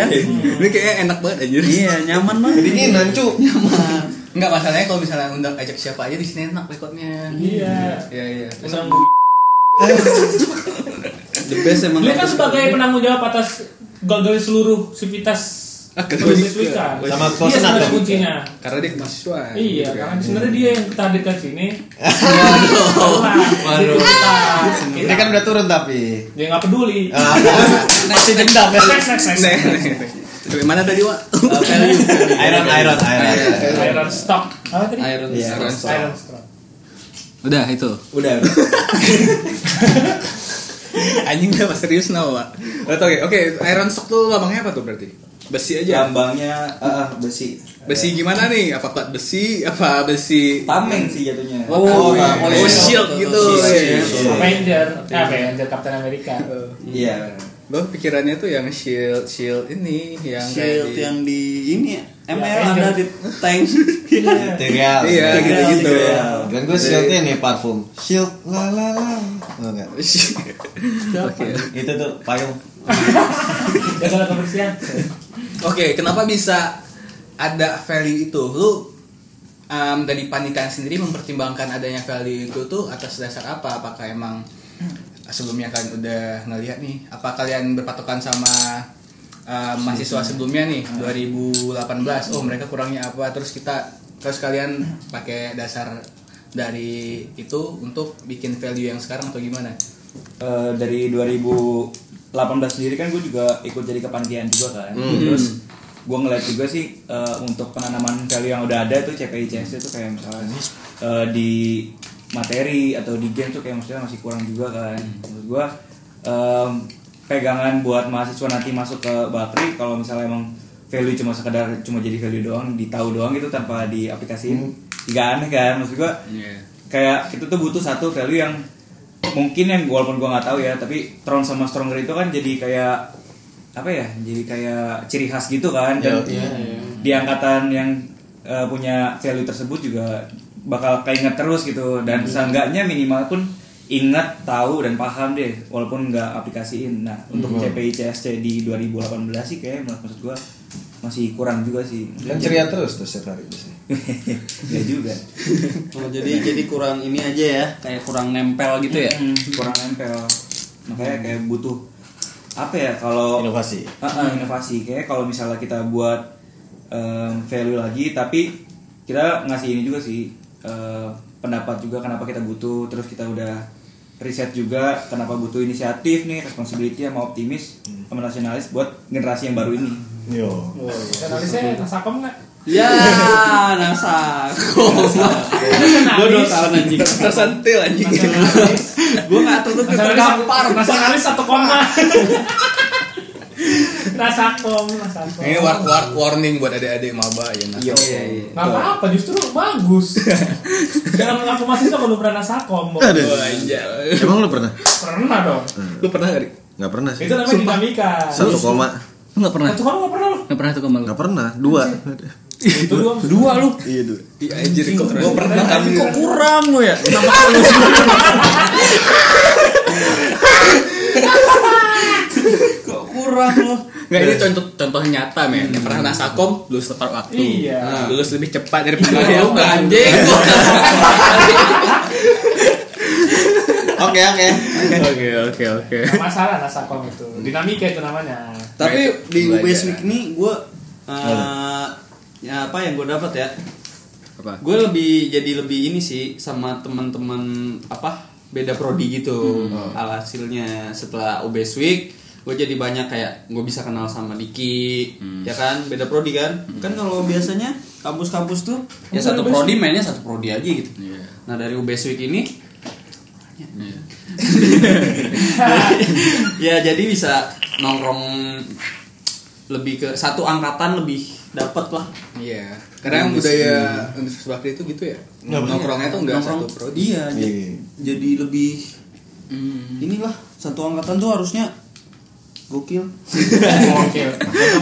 *laughs* Ini kayaknya enak banget anjir. Iya, nyaman banget. Dinginan cu. Nyaman. Enggak masalahnya kalau misalnya undang ajak siapa aja di sini enak rekodnya. Iya. Iya, iya. Undang The best emang. Lu kan sebagai penanggung jawab atas gagal seluruh sivitas Akademika. Akademika. Sama Dia kosan sebenarnya atau? kuncinya. Karena dia mahasiswa. Iya, karena sebenarnya dia yang kita hadirkan sini. Waduh. Ini kan udah turun tapi. dia nggak peduli. *laughs* Ah, Masih dendam ya. Next, next, next. Nih, nih, nih. Dari mana tadi, Wak? Iron iron iron. Iron stock. Apa tadi? Iron. Iya. Iron stock. Iron stock. Udah itu. Udah. *laughs* *laughs* Anjing udah serius nah, Wak. Oke, oke. Iron stock tuh lambangnya apa tuh berarti? Besi aja. Lambangnya ah, ah, besi. Besi gimana nih? Apa plat besi? Apa besi? Tameng sih jatuhnya. Oh, iya. oh, shield gitu. Shield. ya. Avenger, eh, Avenger Captain America. Iya. Gue pikirannya tuh yang shield, shield ini yang Shield di- yang di ini ya. ML Ya, ada di tank. *laughs* Material. Iya, gitu-gitu. Kan gue shieldnya nih parfum. Shield la la la. Oh enggak. *laughs* Oke. Itu tuh payung. *laughs* Jaga kebersihan. Oke, kenapa bisa ada value itu? Lu um, dari panitia sendiri mempertimbangkan adanya value itu tuh atas dasar apa? Apakah emang sebelumnya kalian udah ngelihat nih? Apa kalian berpatokan sama um, mahasiswa sebelumnya nih 2018? Oh mereka kurangnya apa? Terus kita terus kalian pakai dasar dari itu untuk bikin value yang sekarang atau gimana? Eh, dari 2018 sendiri kan gue juga ikut jadi kepanitiaan juga kan. Terus gue ngeliat juga sih eh, untuk penanaman value yang udah ada tuh CPICS itu kayak misalnya eh, di materi atau di game tuh kayak maksudnya masih kurang juga kan. Menurut gue em, pegangan buat mahasiswa nanti masuk ke Bakri kalau misalnya emang value cuma sekedar cuma jadi value doang, ditahu doang gitu tanpa diaplikasiin, nggak aneh kan? Maksud gue kayak kita tuh butuh satu value yang mungkin yang walaupun gua nggak tahu ya tapi Tron sama Stronger itu kan jadi kayak apa ya jadi kayak ciri khas gitu kan. Dan di angkatan yang eh, punya value tersebut juga bakal keinget terus gitu. Dan seenggaknya minimal pun ingat tahu dan paham deh walaupun nggak aplikasiin. Nah untuk CPI CSC di 2018 sih kayak menurut maksud gua masih kurang juga sih. Kan ceria terus tuh setiap hari biasanya. *laughs* ya juga. Oh, jadi jadi kurang ini aja ya, kayak kurang nempel gitu ya. Mm, kurang nempel. Makanya kayak butuh apa ya kalau Inovasi. Ah, ah, inovasi. Kayak kalau misalnya kita buat em, value lagi tapi kita ngasih ini juga sih eh, pendapat juga kenapa kita butuh terus kita udah riset juga kenapa butuh inisiatif nih responsibility sama optimis sama nasionalis buat generasi yang baru ini Yo. Analisnya nasakom nggak? Ya, nasa. Gue dua tahun anjing. Tersentil anjing. Gue nggak tutup tergampar. Nasionalis satu koma. Nasakom, nasakom. Ini war, war, warning buat adik-adik maba ya. Nah. Iya. Nggak apa-apa, justru bagus. Jangan mengaku mahasiswa kalau pernah nasakom. Aduh. Oh, anjay. Emang lu pernah? Pernah dong. Lu pernah gak? Nggak pernah sih. Itu namanya dinamika. Satu koma. Lu gak pernah? Satu koma nggak pernah lo. Gak pernah tuh koma lu? Nggak pernah. Dua. Itu doang. *laughs* Dua lu. Iya dua. Iya anjir kok gua pernah Tapi kok kurang lu ya? *laughs* *laughs* Kok kurang lu? Nggak ini contoh contoh nyata men. Yang pernah nasakom lulus tepat waktu. Iya. Nah, lulus lebih cepat daripada Lu yang lain. anjing. *laughs* Oke oke. Oke oke oke. Masalah nasakom itu. Dinamika itu namanya. Tapi Nah, di. UBS Week ini gue ya apa yang gue dapat ya? Apa? Gue lebih jadi lebih ini sih sama teman-teman apa beda prodi gitu. Alhasilnya setelah UBS Week gue jadi banyak kayak gue bisa kenal sama Diki ya kan beda prodi kan kan kalau biasanya kampus-kampus tuh ya satu prodi mainnya satu prodi aja gitu Iya. nah dari UBS Week ini Iya. *laughs* ya jadi bisa nongkrong lebih ke satu angkatan lebih dapat lah Iya. Karena budaya Universitas Bakri itu gitu ya. Nongkrongnya tuh enggak Nongkrong. satu prodi. iya j- Iya. jadi lebih inilah satu angkatan tuh harusnya gokil Oke.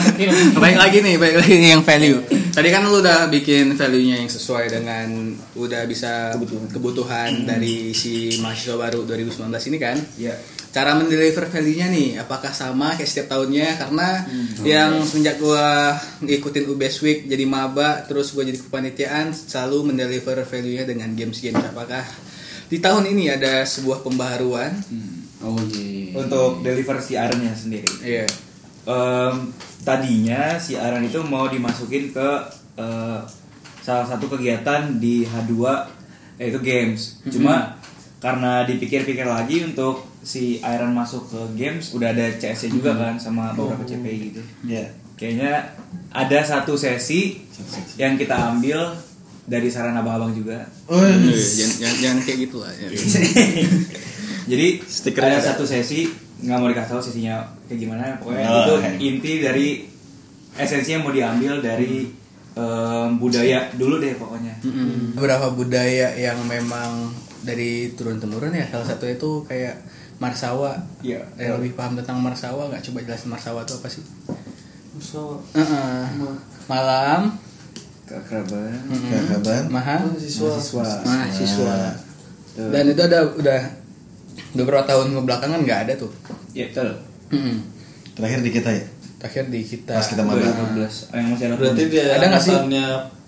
Mungkin Baik lagi nih, baik lagi nih yang value. Tadi kan lu udah bikin value-nya yang sesuai dengan udah bisa kebutuhan, dari si mahasiswa baru 2019 ini kan. Iya. Cara mendeliver value-nya nih, apakah sama kayak setiap tahunnya? Karena yang semenjak gua ngikutin UBS Week jadi maba, terus gua jadi kepanitiaan selalu mendeliver value-nya dengan games-games. Apakah di tahun ini ada sebuah pembaharuan? Oh iya Untuk deliver si Ironnya sendiri. Iya. Em, tadinya si Aran itu mau dimasukin ke eh, salah satu kegiatan di H2 yaitu games. Cuma karena dipikir-pikir lagi untuk si Iron masuk ke games udah ada CS-nya juga kan sama beberapa CPI gitu. Iya. Kayaknya ada satu sesi yang kita ambil dari saran abang-abang juga. Oh, Iya, jangan, jangan, jangan kayak gitu lah. Ya. *laughs* Jadi Stikernya ada satu sesi nggak mau dikasih tahu sesinya kayak gimana pokoknya Oh, itu oke. inti dari esensi yang mau diambil dari em, budaya dulu deh pokoknya. beberapa budaya yang memang dari turun temurun ya salah satu itu kayak marsawa Iya. yang lebih paham tentang marsawa nggak coba jelasin marsawa itu apa sih so Heeh. malam. Kakaban. maha Mahasiswa. mahasiswa dan itu ada udah beberapa tahun kebelakangan nggak ada tuh Ya betul. Mm-mm. Terakhir di kita ya. terakhir di kita Pas kita maba. 2015 yang masih anak berarti dia Ada nggak sih?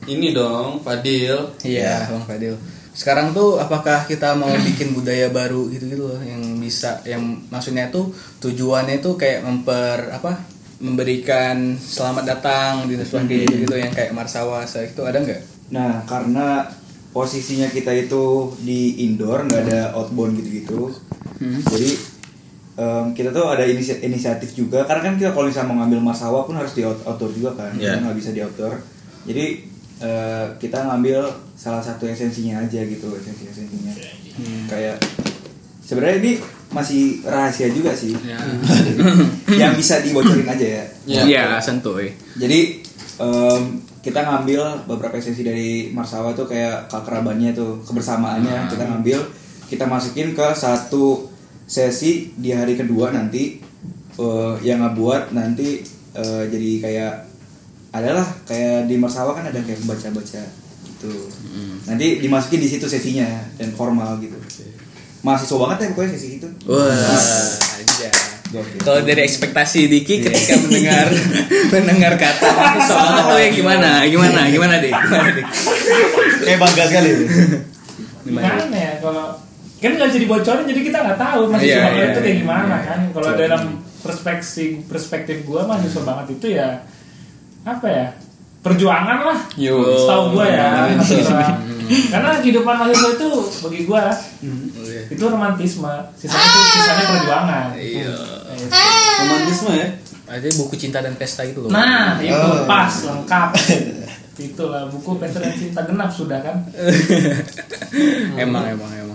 ini dong Fadil Iya, Bang Fadil. Sekarang tuh apakah kita mau *clears throat* bikin budaya baru gitu-gitu loh yang bisa yang maksudnya tuh tujuannya tuh kayak memper apa? memberikan selamat datang di Universitas gitu, gitu yang kayak Marsawa saya itu ada nggak? Nah, karena posisinya kita itu di indoor, nggak ada outbound gitu-gitu. Jadi em, kita tuh ada inisi- inisiatif juga karena kan kita kalau misalnya mau ngambil marsawa pun harus di out- outdoor juga kan. Kita nggak bisa di outdoor. Jadi eh, kita ngambil salah satu esensinya aja gitu, esensi-esensinya. Kayak sebenarnya ini masih rahasia juga sih. yang bisa dibocorin aja ya. Iya. Iya, santuy. Jadi em, kita ngambil beberapa esensi dari Marsawa tuh kayak keakrabannya tuh kebersamaannya kita ngambil kita masukin ke satu sesi di hari kedua nanti eh, yang ngebuat nanti eh, jadi kayak adalah kayak di Marsawa kan ada kayak baca-baca gitu. Nanti dimasukin di situ sesinya dan formal gitu. Mahasiswa banget ya pokoknya sesi itu. Wah, aja. Kalau dari ekspektasi Diki ketika mendengar *laughs* mendengar kata soal itu ya gimana? Gimana? Gimana deh? Gimana deh? Kayak bangga sekali. gimana ya kalau kan nggak bisa dibocorin jadi kita nggak tahu Iya, banget iya, itu kayak iya. gimana kan kalau dalam perspektif perspektif gua mahasiswa banget itu ya apa ya perjuangan lah Yo. setahu gua ya. Karena kehidupan mahasiswa itu bagi gua itu romantisme. Sisanya itu sisanya perjuangan. Iya. romantisme ya? Ada buku cinta dan pesta itu loh. nah itu Oh. pas lengkap. Itulah buku pesta dan cinta genap sudah kan? *laughs* Emang emang emang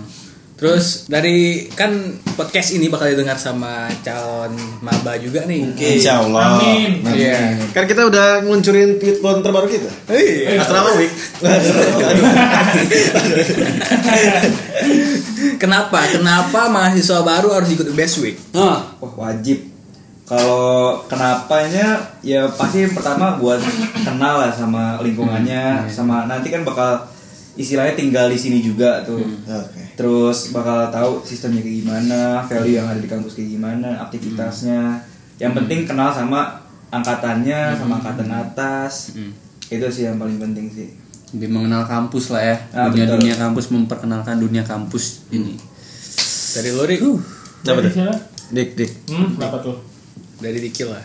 terus dari kan podcast ini bakal didengar sama calon maba juga nih Insya Allah. Amin. Iya. Kan kita udah ngeluncurin tweet terbaru kita. Iya. Asrama Week. *laughs* kenapa kenapa mahasiswa baru harus ikut best week Wah wajib. Kalau kenapanya ya pasti yang pertama buat kenal lah sama lingkungannya, sama nanti kan bakal istilahnya tinggal di sini juga tuh. Oke. Terus bakal tahu sistemnya kayak gimana, value yang ada di kampus kayak gimana, aktivitasnya. Yang penting kenal sama angkatannya, sama angkatan atas. Itu sih yang paling penting sih. lebih mengenal kampus lah ya Ah, dunia betul. dunia kampus memperkenalkan dunia kampus ini dari Lori Apa Dari tuh? siapa? Dik, dik. hmm kenapa tuh dari Dikil lah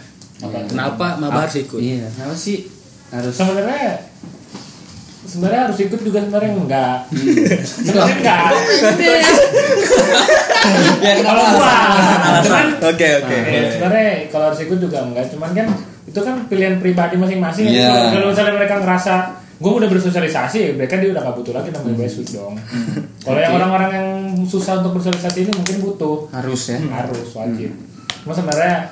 kenapa maba harus ikut iya kenapa sih harus sebenarnya sebenarnya harus ikut juga sebenarnya enggak. Sebenarnya enggak. Ya kalau gua. Cuman oke oke. eh, sebenarnya kalau harus ikut juga enggak. Cuman kan itu kan pilihan pribadi masing-masing. Iya. Kalau- misalnya mereka ngerasa gue udah bersosialisasi mereka dia udah gak butuh lagi namanya basic dong. Kalau yang orang-orang yang susah untuk bersosialisasi ini mungkin butuh. Harus ya. Harus wajib. Cuma sebenarnya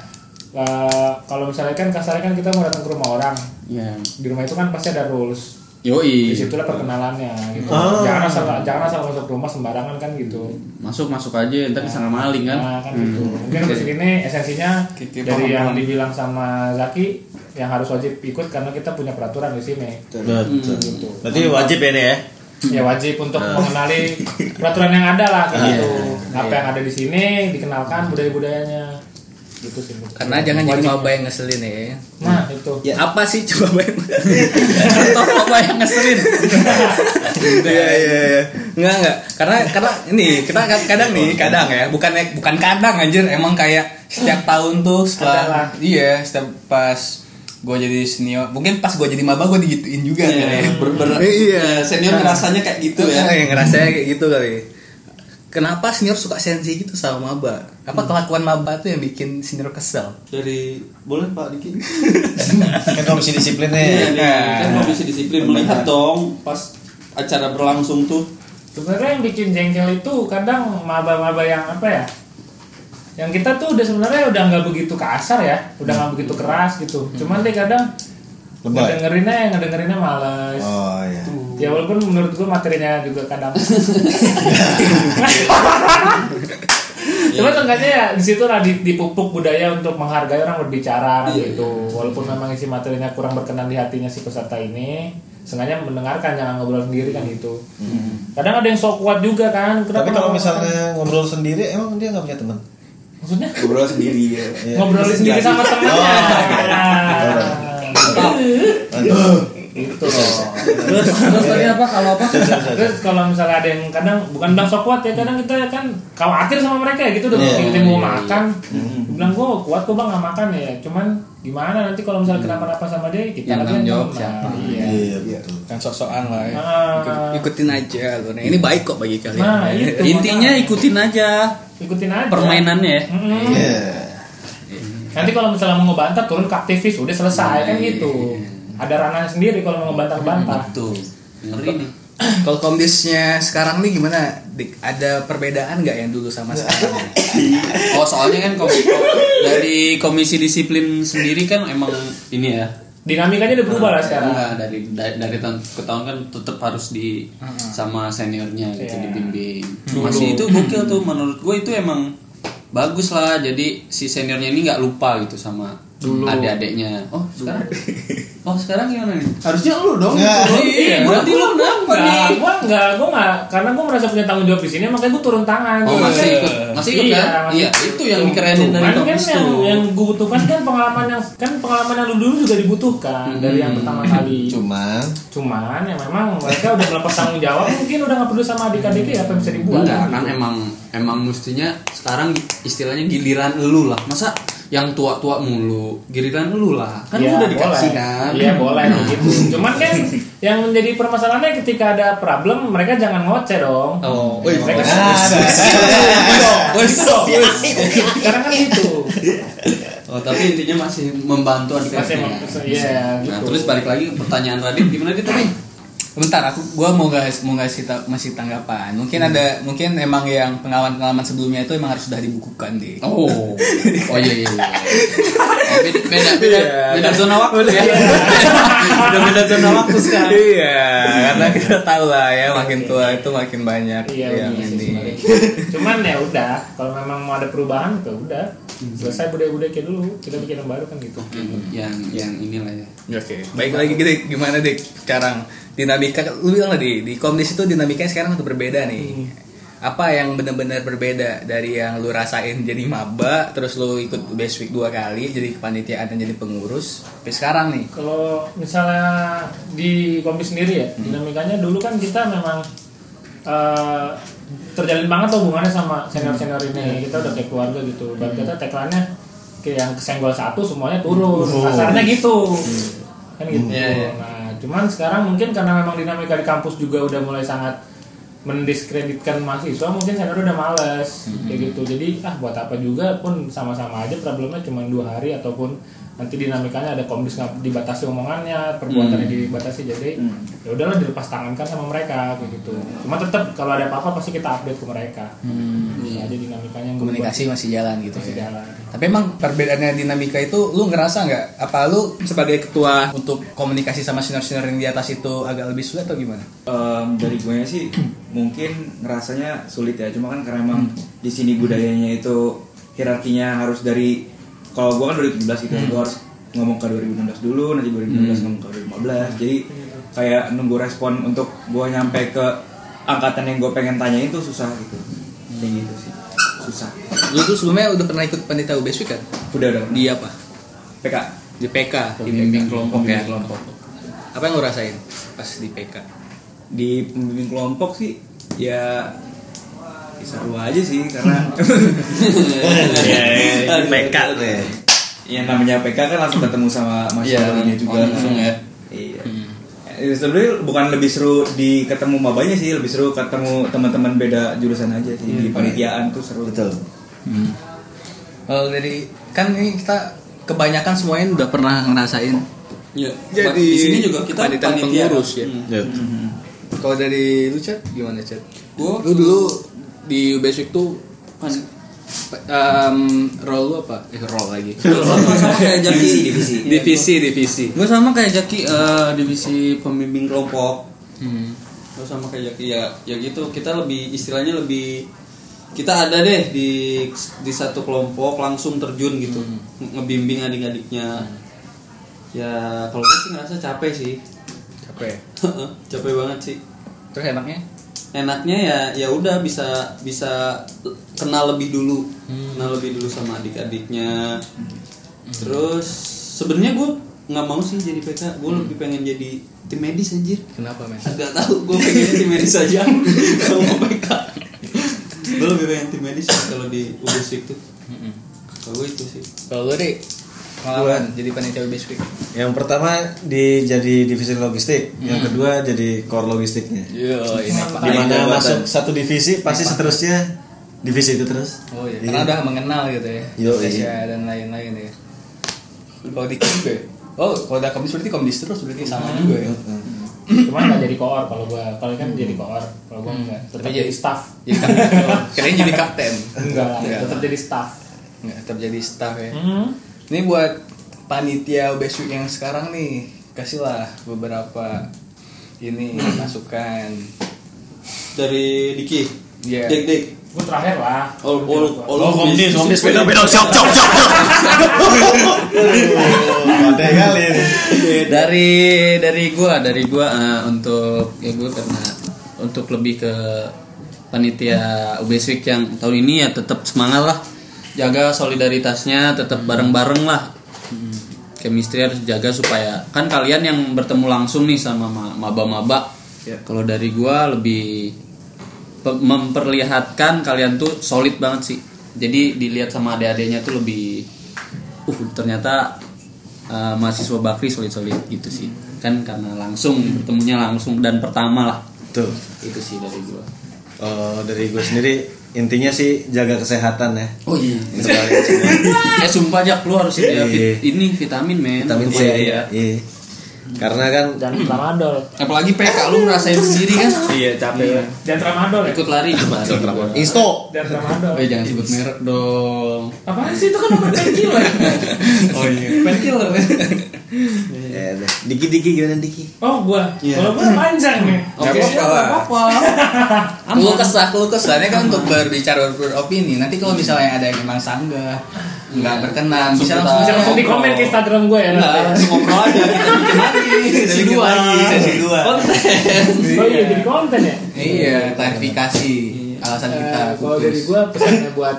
eh, kalau misalnya kan kasarnya kan kita mau datang ke rumah orang. Ya di rumah itu kan pasti ada rules yoi di situlah perkenalannya gitu Oh. jangan asal jangan asal masuk rumah sembarangan kan gitu masuk masuk aja ntar disangka maling kan Nah, kan gitu. Mungkin di sini esensinya oke, dari paham, yang paham. dibilang sama Zaki yang harus wajib ikut karena kita punya peraturan di sini. Betul. Gitu. Berarti wajib ya nih ya. Ya wajib untuk mengenali peraturan yang ada lah kayak Iya. gitu. Apa yang ada di sini dikenalkan budaya-budayanya. Gitu sih. Bu. Karena jangan jadi maba yang ngeselin ya. Nah, itu. Ya apa sih coba bayang? *laughs* contoh apa yang ngeselin Iya iya iya. Enggak enggak. Karena karena ini kita kad- kadang nih, kadang ya, bukan bukan kadang anjir, emang kayak setiap tahun tuh setelah Adalah. iya, setiap pas gue jadi senior, mungkin pas gue jadi maba gue digituin juga Iya, kali ya. ber- ber- iya. senior ngerasanya kayak gitu ya Iya, ngerasanya kayak gitu kali. Kenapa senior suka sensi gitu sama maba? Apa kelakuan maba tuh yang bikin senior kesel? dari boleh pak Diki *laughs* Kan komisi disiplin nih. nih. kan komisi disiplin melihat dong pas acara berlangsung tuh Sebenarnya yang bikin jengkel itu kadang maba-maba yang apa ya? Yang kita tuh udah sebenarnya udah nggak begitu kasar ya, udah nggak begitu keras gitu. Cuman deh kadang Lebay. ngedengerinnya ngedengerinnya males. Oh iya. Ya walaupun menurut gua materinya juga kadang. *laughs* Cuma seenggaknya ya di situ lah di- dipupuk budaya untuk menghargai orang berbicara kan gitu. Walaupun memang isi materinya kurang berkenan di hatinya si peserta ini, sengaja mendengarkan jangan ngobrol sendiri kan gitu. Kadang ada yang sok kuat juga kan. Tapi Kenapa kalau nggak- misalnya ngobrol sendiri, emang dia nggak punya teman? maksudnya Ngobrol sendiri ya. *laughs* Iya. ngobrol sendiri sama temennya. Itu loh. Terus terus tadi apa kalau apa? Terus kalau misalnya ada yang kadang bukan bilang sok kuat ya kadang kita kan khawatir sama mereka ya gitu udah Iya. kita mau makan. Bilang gua kuat kok bang nggak makan ya. Cuman gimana nanti kalau misalnya kenapa-napa sama dia kita Yang lagi jawab siapa? Iya. Iya betul. Kan sok-sokan lah ya. Ah. Ikut- ikutin aja loh. Nah, ini baik kok bagi kalian. Nah, itu intinya ikutin aja ikutin aja permainannya ya. Iya. Nanti kalau misalnya mau ngebantah turun ke aktivis udah selesai kan gitu. Ada ranahnya sendiri kalau mau ngebantah-bantah. tuh ngeri nih Kalau kondisinya sekarang nih gimana? Dik? Ada perbedaan nggak yang dulu sama sekarang? oh soalnya kan komisi, dari komisi disiplin sendiri kan emang ini ya Dinamikanya udah berubah lah sekarang. Enggak, dari dari, dari tahun ke tahun kan tetap harus di sama seniornya gitu Iya. dibimbing. Masih itu gokil tuh menurut gue itu emang bagus lah. Jadi si seniornya ini nggak lupa gitu sama adik-adiknya. Oh sekarang, *laughs* oh sekarang gimana nih? Harusnya lu dong. Nggak. Oh, iya, berarti lu kenapa nih? Enggak, gua enggak, gua enggak karena gua merasa punya tanggung jawab di sini makanya gua turun tangan. Oh Cuman masih kan- ikut, masih ikut Iya, kan? masih Iya, itu yang dikerenin dari kan kampus yang, yang gua butuhkan kan pengalaman yang kan pengalaman yang dulu juga dibutuhkan dari yang pertama kali. Cuman Cuman ya memang mereka udah melepas tanggung jawab mungkin udah nggak peduli sama adik-adiknya apa yang bisa dibuat. Enggak kan emang emang mestinya sekarang istilahnya giliran lu lah. Masa yang tua-tua mulu, giliran lu lah. Kan lu udah dikasih boleh. kan. Iya boleh *laughs* gitu. Cuman kan yang menjadi permasalahannya ketika ada problem mereka jangan ngoceh dong. Oh, mereka. Wes, wes. Sekarang kan itu. Oh, tapi intinya masih membantu Masih adik-adiknya. mem- iya, Nah, gitu. terus balik lagi pertanyaan Radit gimana dit tadi? Bentar, aku gua mau ngasih mau ngasih ta- masih tanggapan. Mungkin ada mungkin emang yang pengalaman-pengalaman sebelumnya itu emang harus sudah dibukukan deh. Oh. Oh iya iya. iya. *laughs* Oh, beda, beda, beda, beda zona waktu ya. Udah beda zona waktu sekarang. Iya, karena kita tahu lah ya makin tua itu makin banyak Iya, yang iya ini. *laughs* Cuman ya udah, kalau memang mau ada perubahan ya udah. Selesai budaya-budaya kayak dulu, kita bikin yang baru kan gitu. Yang yang inilah ya. Oke, baik lagi Dik. Gimana Dik sekarang dinamika lu bilang tadi di komdis itu dinamikanya sekarang udah berbeda nih. Apa yang benar-benar berbeda dari yang lu rasain jadi maba, terus lu ikut best week dua kali jadi kepanitiaan dan jadi pengurus, sampai sekarang nih. Kalau misalnya di kompi sendiri ya, dinamikanya dulu kan kita memang eh, terjalin banget tuh hubungannya sama senior-senior ini. Kita udah kayak keluarga gitu. Dan kita tagline-nya kayak yang kesenggol satu semuanya turun. Kasarnya gitu. Kan gitu. Iya, iya. Nah, cuman sekarang mungkin karena memang dinamika di kampus juga udah mulai sangat mendiskreditkan mahasiswa mungkin senior udah males kayak gitu. Jadi ah buat apa juga pun sama-sama aja problemnya cuma dua hari ataupun nanti dinamikanya ada komdis nggak dibatasi omongannya perbuatannya dibatasi jadi ya udahlah dilepas tangankan sama mereka kayak gitu cuma tetap kalau ada apa-apa pasti kita update ke mereka Bisa aja dinamikanya yang komunikasi masih jalan gitu Masih ya. jalan. Tapi emang perbedaannya dinamika itu lu ngerasa nggak? Apa lu sebagai ketua untuk komunikasi sama senior-senior yang di atas itu agak lebih sulit atau gimana? Em, dari gue sih *clears throat* mungkin ngerasanya sulit ya cuma kan karena emang di sini budayanya itu hierarkinya harus dari kalau gue kan 2017 gitu gue harus ngomong ke 2016 dulu nanti 2016 ngomong ke 2015 jadi kayak nunggu respon untuk gue nyampe ke angkatan yang gue pengen tanyain tuh susah gitu kayak gitu sih susah Lu tuh sebelumnya udah pernah ikut panitia UBSW kan? udah udah Di apa? PK Di PK. Pembimbing kelompok ya. kelompok Apa yang lu rasain pas di PK? di pembimbing kelompok sih ya seru aja sih karena *laughs* Iya, PK deh. ya namanya PK kan langsung ketemu sama Iya, mahasiswanya juga langsung ya. iya Ya, sebenarnya bukan lebih seru di ketemu mabanya sih lebih seru ketemu teman-teman beda jurusan aja sih di panitiaan tuh seru Betul. Kalau dari kan ini kita kebanyakan semuanya udah pernah ngerasain. Ya. Jadi di sini juga kita panitia pengurus ya. Hmm. Ya. Kalau dari lu chat gimana chat? Gua Lu dulu di UBSW tuh um, role lu apa? Eh role lagi. *laughs* sama kayak Jaki divisi divisi. Divisi. gue sama kayak Jaki eh, divisi pembimbing kelompok. Hmm. gue sama kayak Jaki ya ya gitu. Kita lebih istilahnya lebih kita ada deh di di satu kelompok langsung terjun gitu. Ngebimbing adik-adiknya. Ya kalau gue sih ngerasa capek sih. Capek. *laughs* capek banget sih. Terus enaknya? Enaknya ya ya udah bisa bisa kenal lebih dulu. Kenal lebih dulu sama adik-adiknya. Terus sebenarnya gue nggak mau sih jadi PK gue lebih pengen jadi tim medis anjir. Kenapa men? agak tahu gue pengen tim medis aja. *laughs* Kalau mau PK gue lebih pengen tim medis kalau di UBSIK tuh kalau gue itu sih. Kalau lu deh pengalaman jadi panitia UBSW. Yang pertama di jadi divisi logistik, yang kedua jadi core logistiknya. Yo, ini Di mana masuk satu divisi pasti seterusnya divisi itu terus. Oh iya, karena udah mengenal gitu ya. Yo, Indonesia dan lain-lain ya. Kalau di ya? Oh, kalau udah komdis berarti komdis terus berarti sama juga ya. cuma nggak jadi koor kalau gua kalau kan jadi koor kalau gua enggak tetap Tapi jadi jadi- staff Jadi kapten. *laughs* Kirain jadi kapten. enggak Enggak. tetap jadi staff Enggak, tetap jadi staff ya. Hmm. Ini buat panitia UBSW yang sekarang nih, kasihlah beberapa ini masukan. dari Diki Iya. Dek Dek gua terakhir lah all all all Oh, komdis, komdis, beda beda, Cok, cok, cok, cok. Pandai kali ini. dari dari gua dari gua eh, untuk ya gua karena untuk lebih ke panitia UBS Week yang tahun ini ya tetap semangat lah jaga solidaritasnya tetap bareng-bareng lah. Chemistry harus jaga supaya kan kalian yang bertemu langsung nih sama ma- maba-maba. Kalau dari gua lebih pe- memperlihatkan kalian tuh solid banget sih. Jadi dilihat sama adik-adiknya tuh lebih uh ternyata uh, mahasiswa Bakri solid-solid gitu sih. Kan karena langsung bertemunya langsung dan pertama lah. Tuh. itu sih dari gua. Oh, dari gue sendiri intinya sih jaga kesehatan ya. oh iya Untuk kalian semua. eh sumpah aja lu harus ya, Iya. vit- ini vitamin men Vitamin C ya. Iya. Karena kan jangan tramadol apalagi PK lu ngerasain sendiri kan *laughs* iya capek jangan tramadol ya ikut lari Insto. jangan tramadol Eh jangan sebut merek dong. apaan sih itu kan obat *laughs* painkiller Oh iya. Painkiller. *laughs* Deh. Diki Diki gimana Diki? oh gua kalau gua panjang nih Oke, siap, apa-apa. apa-apa. *laughs* Keluh kesah, kesahnya kan untuk berbicara beropini. Nanti kalau misalnya ada yang memang sanggah, nggak berkenan, bisa langsung bisa langsung di komen ke Instagram gue ya nanti. langsung ngobrol aja kita bikin lagi. *laughs* Sesi dua. lagi, sesi dua. Konten. oh iya jadi konten ya Iya, klarifikasi alasan kita. Eh, kalau dari gue pesannya buat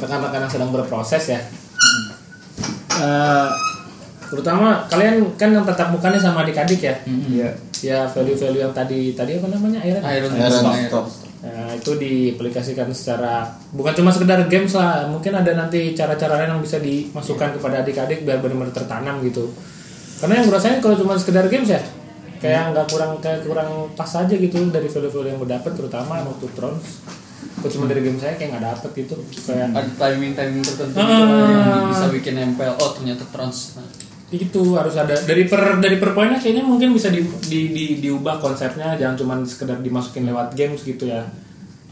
rekan-rekan yang sedang berproses ya Eh, terutama kalian kan yang tetap mukanya sama adik-adik ya iya ya value-value yang tadi tadi apa namanya Iron Iron Iron Stop. Stop. Nah, itu diaplikasikan secara bukan cuma sekedar games lah, mungkin ada nanti cara-cara lain yang bisa dimasukkan kepada adik-adik biar benar-benar tertanam gitu. Karena yang gue rasain kalau cuma sekedar games ya, kayak nggak kurang kayak kurang pas aja gitu dari value-value yang gue dapet terutama waktu Thrones. Kok cuma dari game saya kayak nggak dapet gitu kayak ada timing timing tertentu Ah. gitu yang bisa bikin nempel oh ternyata trans itu harus ada. Dari per dari per poinnya kayaknya mungkin bisa di, di, di- diubah konsepnya. Jangan cuma sekedar dimasukin lewat games gitu ya.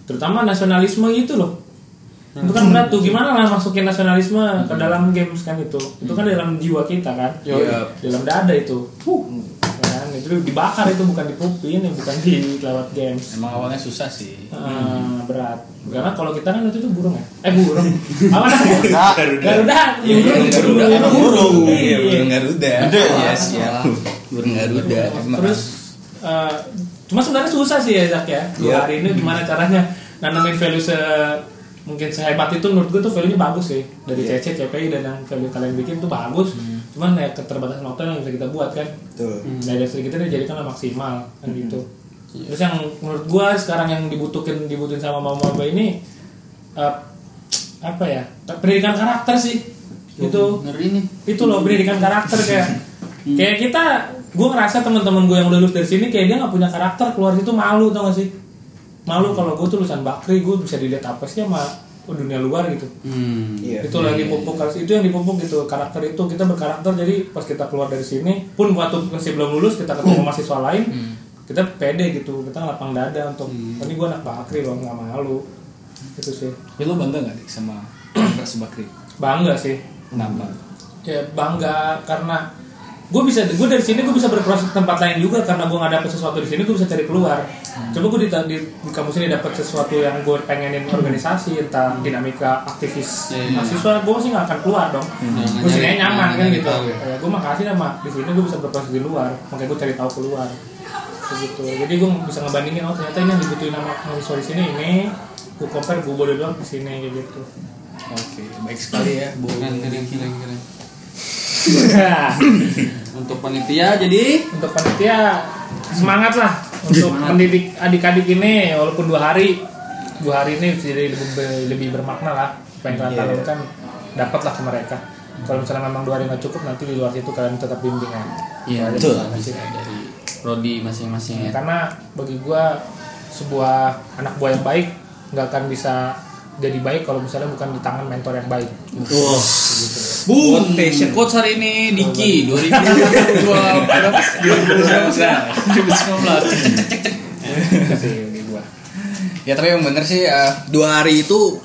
Terutama nasionalisme itu loh. Itu kan berat tuh. Gimana lah masukin nasionalisme ke dalam games kan itu? Itu kan dalam jiwa kita kan? Iya. dalam dada itu. Kan? Itu dibakar itu bukan dipupin bukan di lewat games Emang awalnya susah sih. Ah, berat karena kalau kita kan waktu itu burung ya eh burung *laughs* apa namanya Garuda burung Garuda emang burung. Iya, Iya. burung Garuda. Iya, siap. Burung Garuda. Emang. Terus eh, cuma sebenarnya susah sih ya Zak ya. Dua hari ini gimana caranya nanamin value se mungkin sehebat itu menurut gue tuh value-nya bagus sih dari CC, CPI dan yang value kalian bikin tuh bagus. Cuman ya keterbatasan waktu yang bisa kita buat kan. Tuh. Dari dari kita dijadikan maksimal kan gitu. Terus yang menurut gua sekarang yang dibutuhin dibutuhin sama mama ini eh, apa ya? Pendidikan karakter sih gitu. ngeri nih. Itu loh pendidikan karakter kayak *laughs* kayak kita gue ngerasa teman-teman gue yang udah lulus dari sini kayak dia nggak punya karakter keluar itu malu tau gak sih? Malu kalau gue tuh lulusan bakri gue bisa dilihat apa sih sama dunia luar gitu. Hmm. Iya. itu yang dipupuk harus itu yang dipupuk gitu. Karakter itu kita berkarakter jadi pas kita keluar dari sini pun waktu masih belum lulus kita ketemu mahasiswa lain kita pede gitu. Kita lapang dada untuk "Oh, ini gue anak bakri loh nggak malu. Itu sih. Tapi lu bangga gak Dik, sama Bakri? bangga sih. Kenapa? ya bangga karena gue bisa gue dari sini gue bisa berproses ke tempat lain juga karena gue nggak dapet sesuatu di sini gue bisa cari keluar. Coba gue di, di, di kampus ini dapet sesuatu yang gue pengenin organisasi entah dinamika aktivis Iya, iya. mahasiswa gue masih nggak akan keluar dong. Nggak gue sini nyaman kan nyari gitu. Ya. ya, gue makasih sama di sini gue bisa berproses di luar makanya gue cari tahu keluar. Begitu. Jadi gue bisa ngebandingin oh ternyata ini yang dibutuhin sama mahasiswa di sini ini. Gue compare gue boleh doang di sini gitu. Oke, baik sekali ya, Bu. keren keren keren *coughs* untuk panitia jadi? Untuk panitia semangat lah untuk mendidik adik-adik ini walaupun dua hari. Dua hari ini jadi lebih, lebih bermakna lah. Apa yang kalian talurkan dapatlah ke mereka. Kalau misalnya memang dua hari nggak cukup nanti di luar situ kalian tetap bimbing ya iya Itu betul bisa dari prodi masing-masing ya. Karena bagi gua sebuah anak buah yang baik nggak akan bisa jadi baik kalau misalnya bukan di tangan mentor yang baik Boom. Quotes hari ini Diki 2020 berapa? 2019. Itu sih bagi gua Ya tapi yang bener sih eh, dua hari itu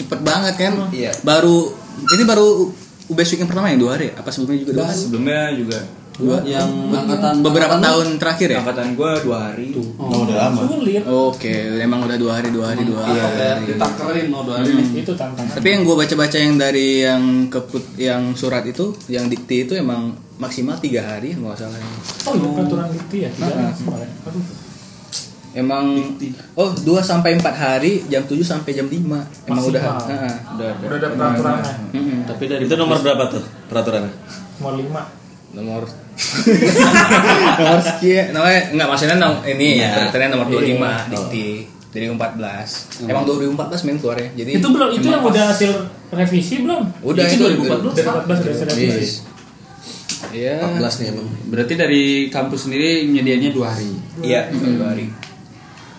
cepet banget kan. Iya. Baru ini baru UBS Week yang pertama yang dua hari. ya? Apa sebelumnya juga dua hari? Sebelumnya juga Dua. Yang angkatan Beberapa angkatan tahun terakhir ya. angkatan gua dua hari. Oh, udah lama. sulit Oke, emang udah dua hari, dua hari, dua Iya, hari. ditakerin mau dua hari nih. itu tantangan Tapi yang gue baca-baca yang dari yang keput yang surat itu, yang dikti itu emang maksimal tiga hari nggak salah. oh iya peraturan dikti ya Nah, Kemarin. Aduh. Emang oh 2 sampai 4 hari jam 7 sampai jam 5 Emang udah Maksimal. heeh, udah ada. udah ada peraturannya Mm-mm. Tapi dari Itu nomor berapa tuh peraturannya? nomor lima nomor *laughs* nomor sekian namanya enggak maksudnya nom, ini Iya. peraturannya nomor 25 Iya. dikti dari 14 emang 2014 men keluarnya jadi itu belum itu yang pas. udah hasil revisi belum udah Itu itu 2014. 2014 udah hasil revisi. Iya. 14 nih emang. Berarti dari kampus sendiri menyedianya dua hari. Iya, dua hari.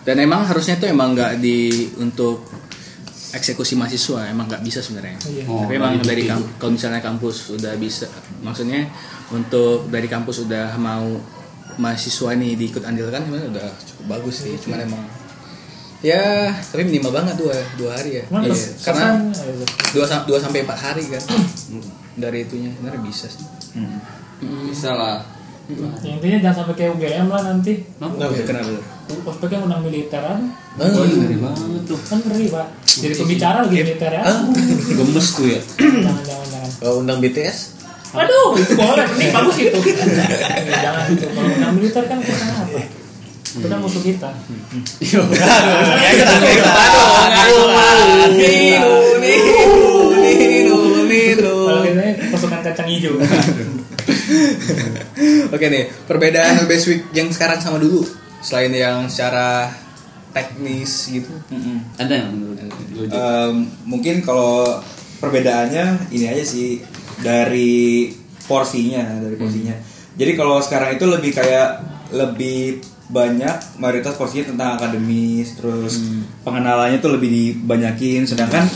Dan emang harusnya itu emang nggak di untuk eksekusi mahasiswa emang nggak bisa sebenarnya. Iya. Oh, Tapi emang dari dari bukti. kamp- kalau misalnya kampus udah bisa, maksudnya untuk dari kampus udah mau mahasiswa ini diikut andilkan sebenarnya udah cukup bagus sih. Cuman emang ya tapi minimal banget dua dua hari ya. Cuman Iya, terus karena kesan, dua dua sampai empat hari kan. Dari itunya sebenarnya bisa sih. Bisa lah. ya, intinya jangan sampai kayak UGM lah nanti. Kenapa? Kenapa? ospeknya undang militeran. Oh, Ngeri banget tuh. kan ngeri pak. Jadi pembicara lagi militer ya Gemes tuh ya. jangan jangan jangan. Kalau undang BTS, aduh itu boleh. ini bagus itu. *laughs* Jangan itu kalau undang militer kan kita apa. Itu kan musuh kita. Kalau kita ini pasukan kacang hijau. Oke nih, perbedaan Best Week yang sekarang sama dulu? Selain yang secara teknis gitu. Ada yang menurut mungkin kalau perbedaannya ini aja sih dari porsinya dari porsinya. Jadi kalau sekarang itu lebih kayak lebih banyak mayoritas porsinya tentang akademis terus pengenalannya tuh lebih dibanyakin. Sedangkan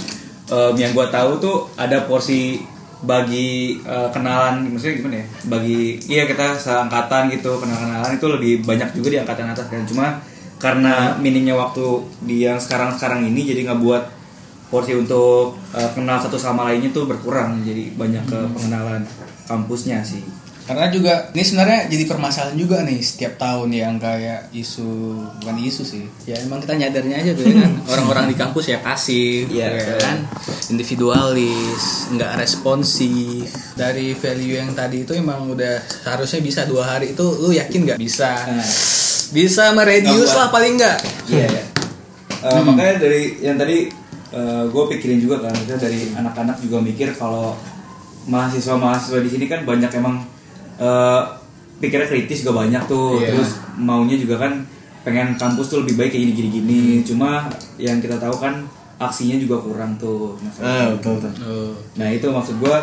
em, yang gua tahu tuh ada porsi bagi eh, kenalan maksudnya gimana ya? Bagi iya kita seangkatan gitu kenal-kenalan itu lebih banyak juga di angkatan atas kan. Cuma karena minimnya waktu di yang sekarang-sekarang ini jadi nggak buat porsi untuk eh, kenal satu sama lainnya tuh berkurang jadi banyak ke pengenalan kampusnya sih Karena juga ini sebenarnya jadi permasalahan juga nih setiap tahun yang kayak isu bukan isu sih. Ya emang kita nyadarnya aja tuh ya kan *laughs* orang-orang di kampus ya pasif, Iya, ya betul. kan, individualis, nggak responsif. Dari value yang tadi itu emang udah seharusnya bisa dua hari itu lu yakin nggak bisa? Nah. Bisa meredius lah paling nggak. Iya ya. Eh, Makanya dari yang tadi gue pikirin juga kan, maksudnya dari anak-anak juga mikir kalau mahasiswa-mahasiswa di sini kan banyak emang eh, pikirnya kritis juga banyak tuh, Iya. terus maunya juga kan pengen kampus tuh lebih baik kayak gini-gini-gini. Cuma yang kita tahu kan aksinya juga kurang tuh. maksudnya. Ah, betul betul. Oh. Nah itu maksud gue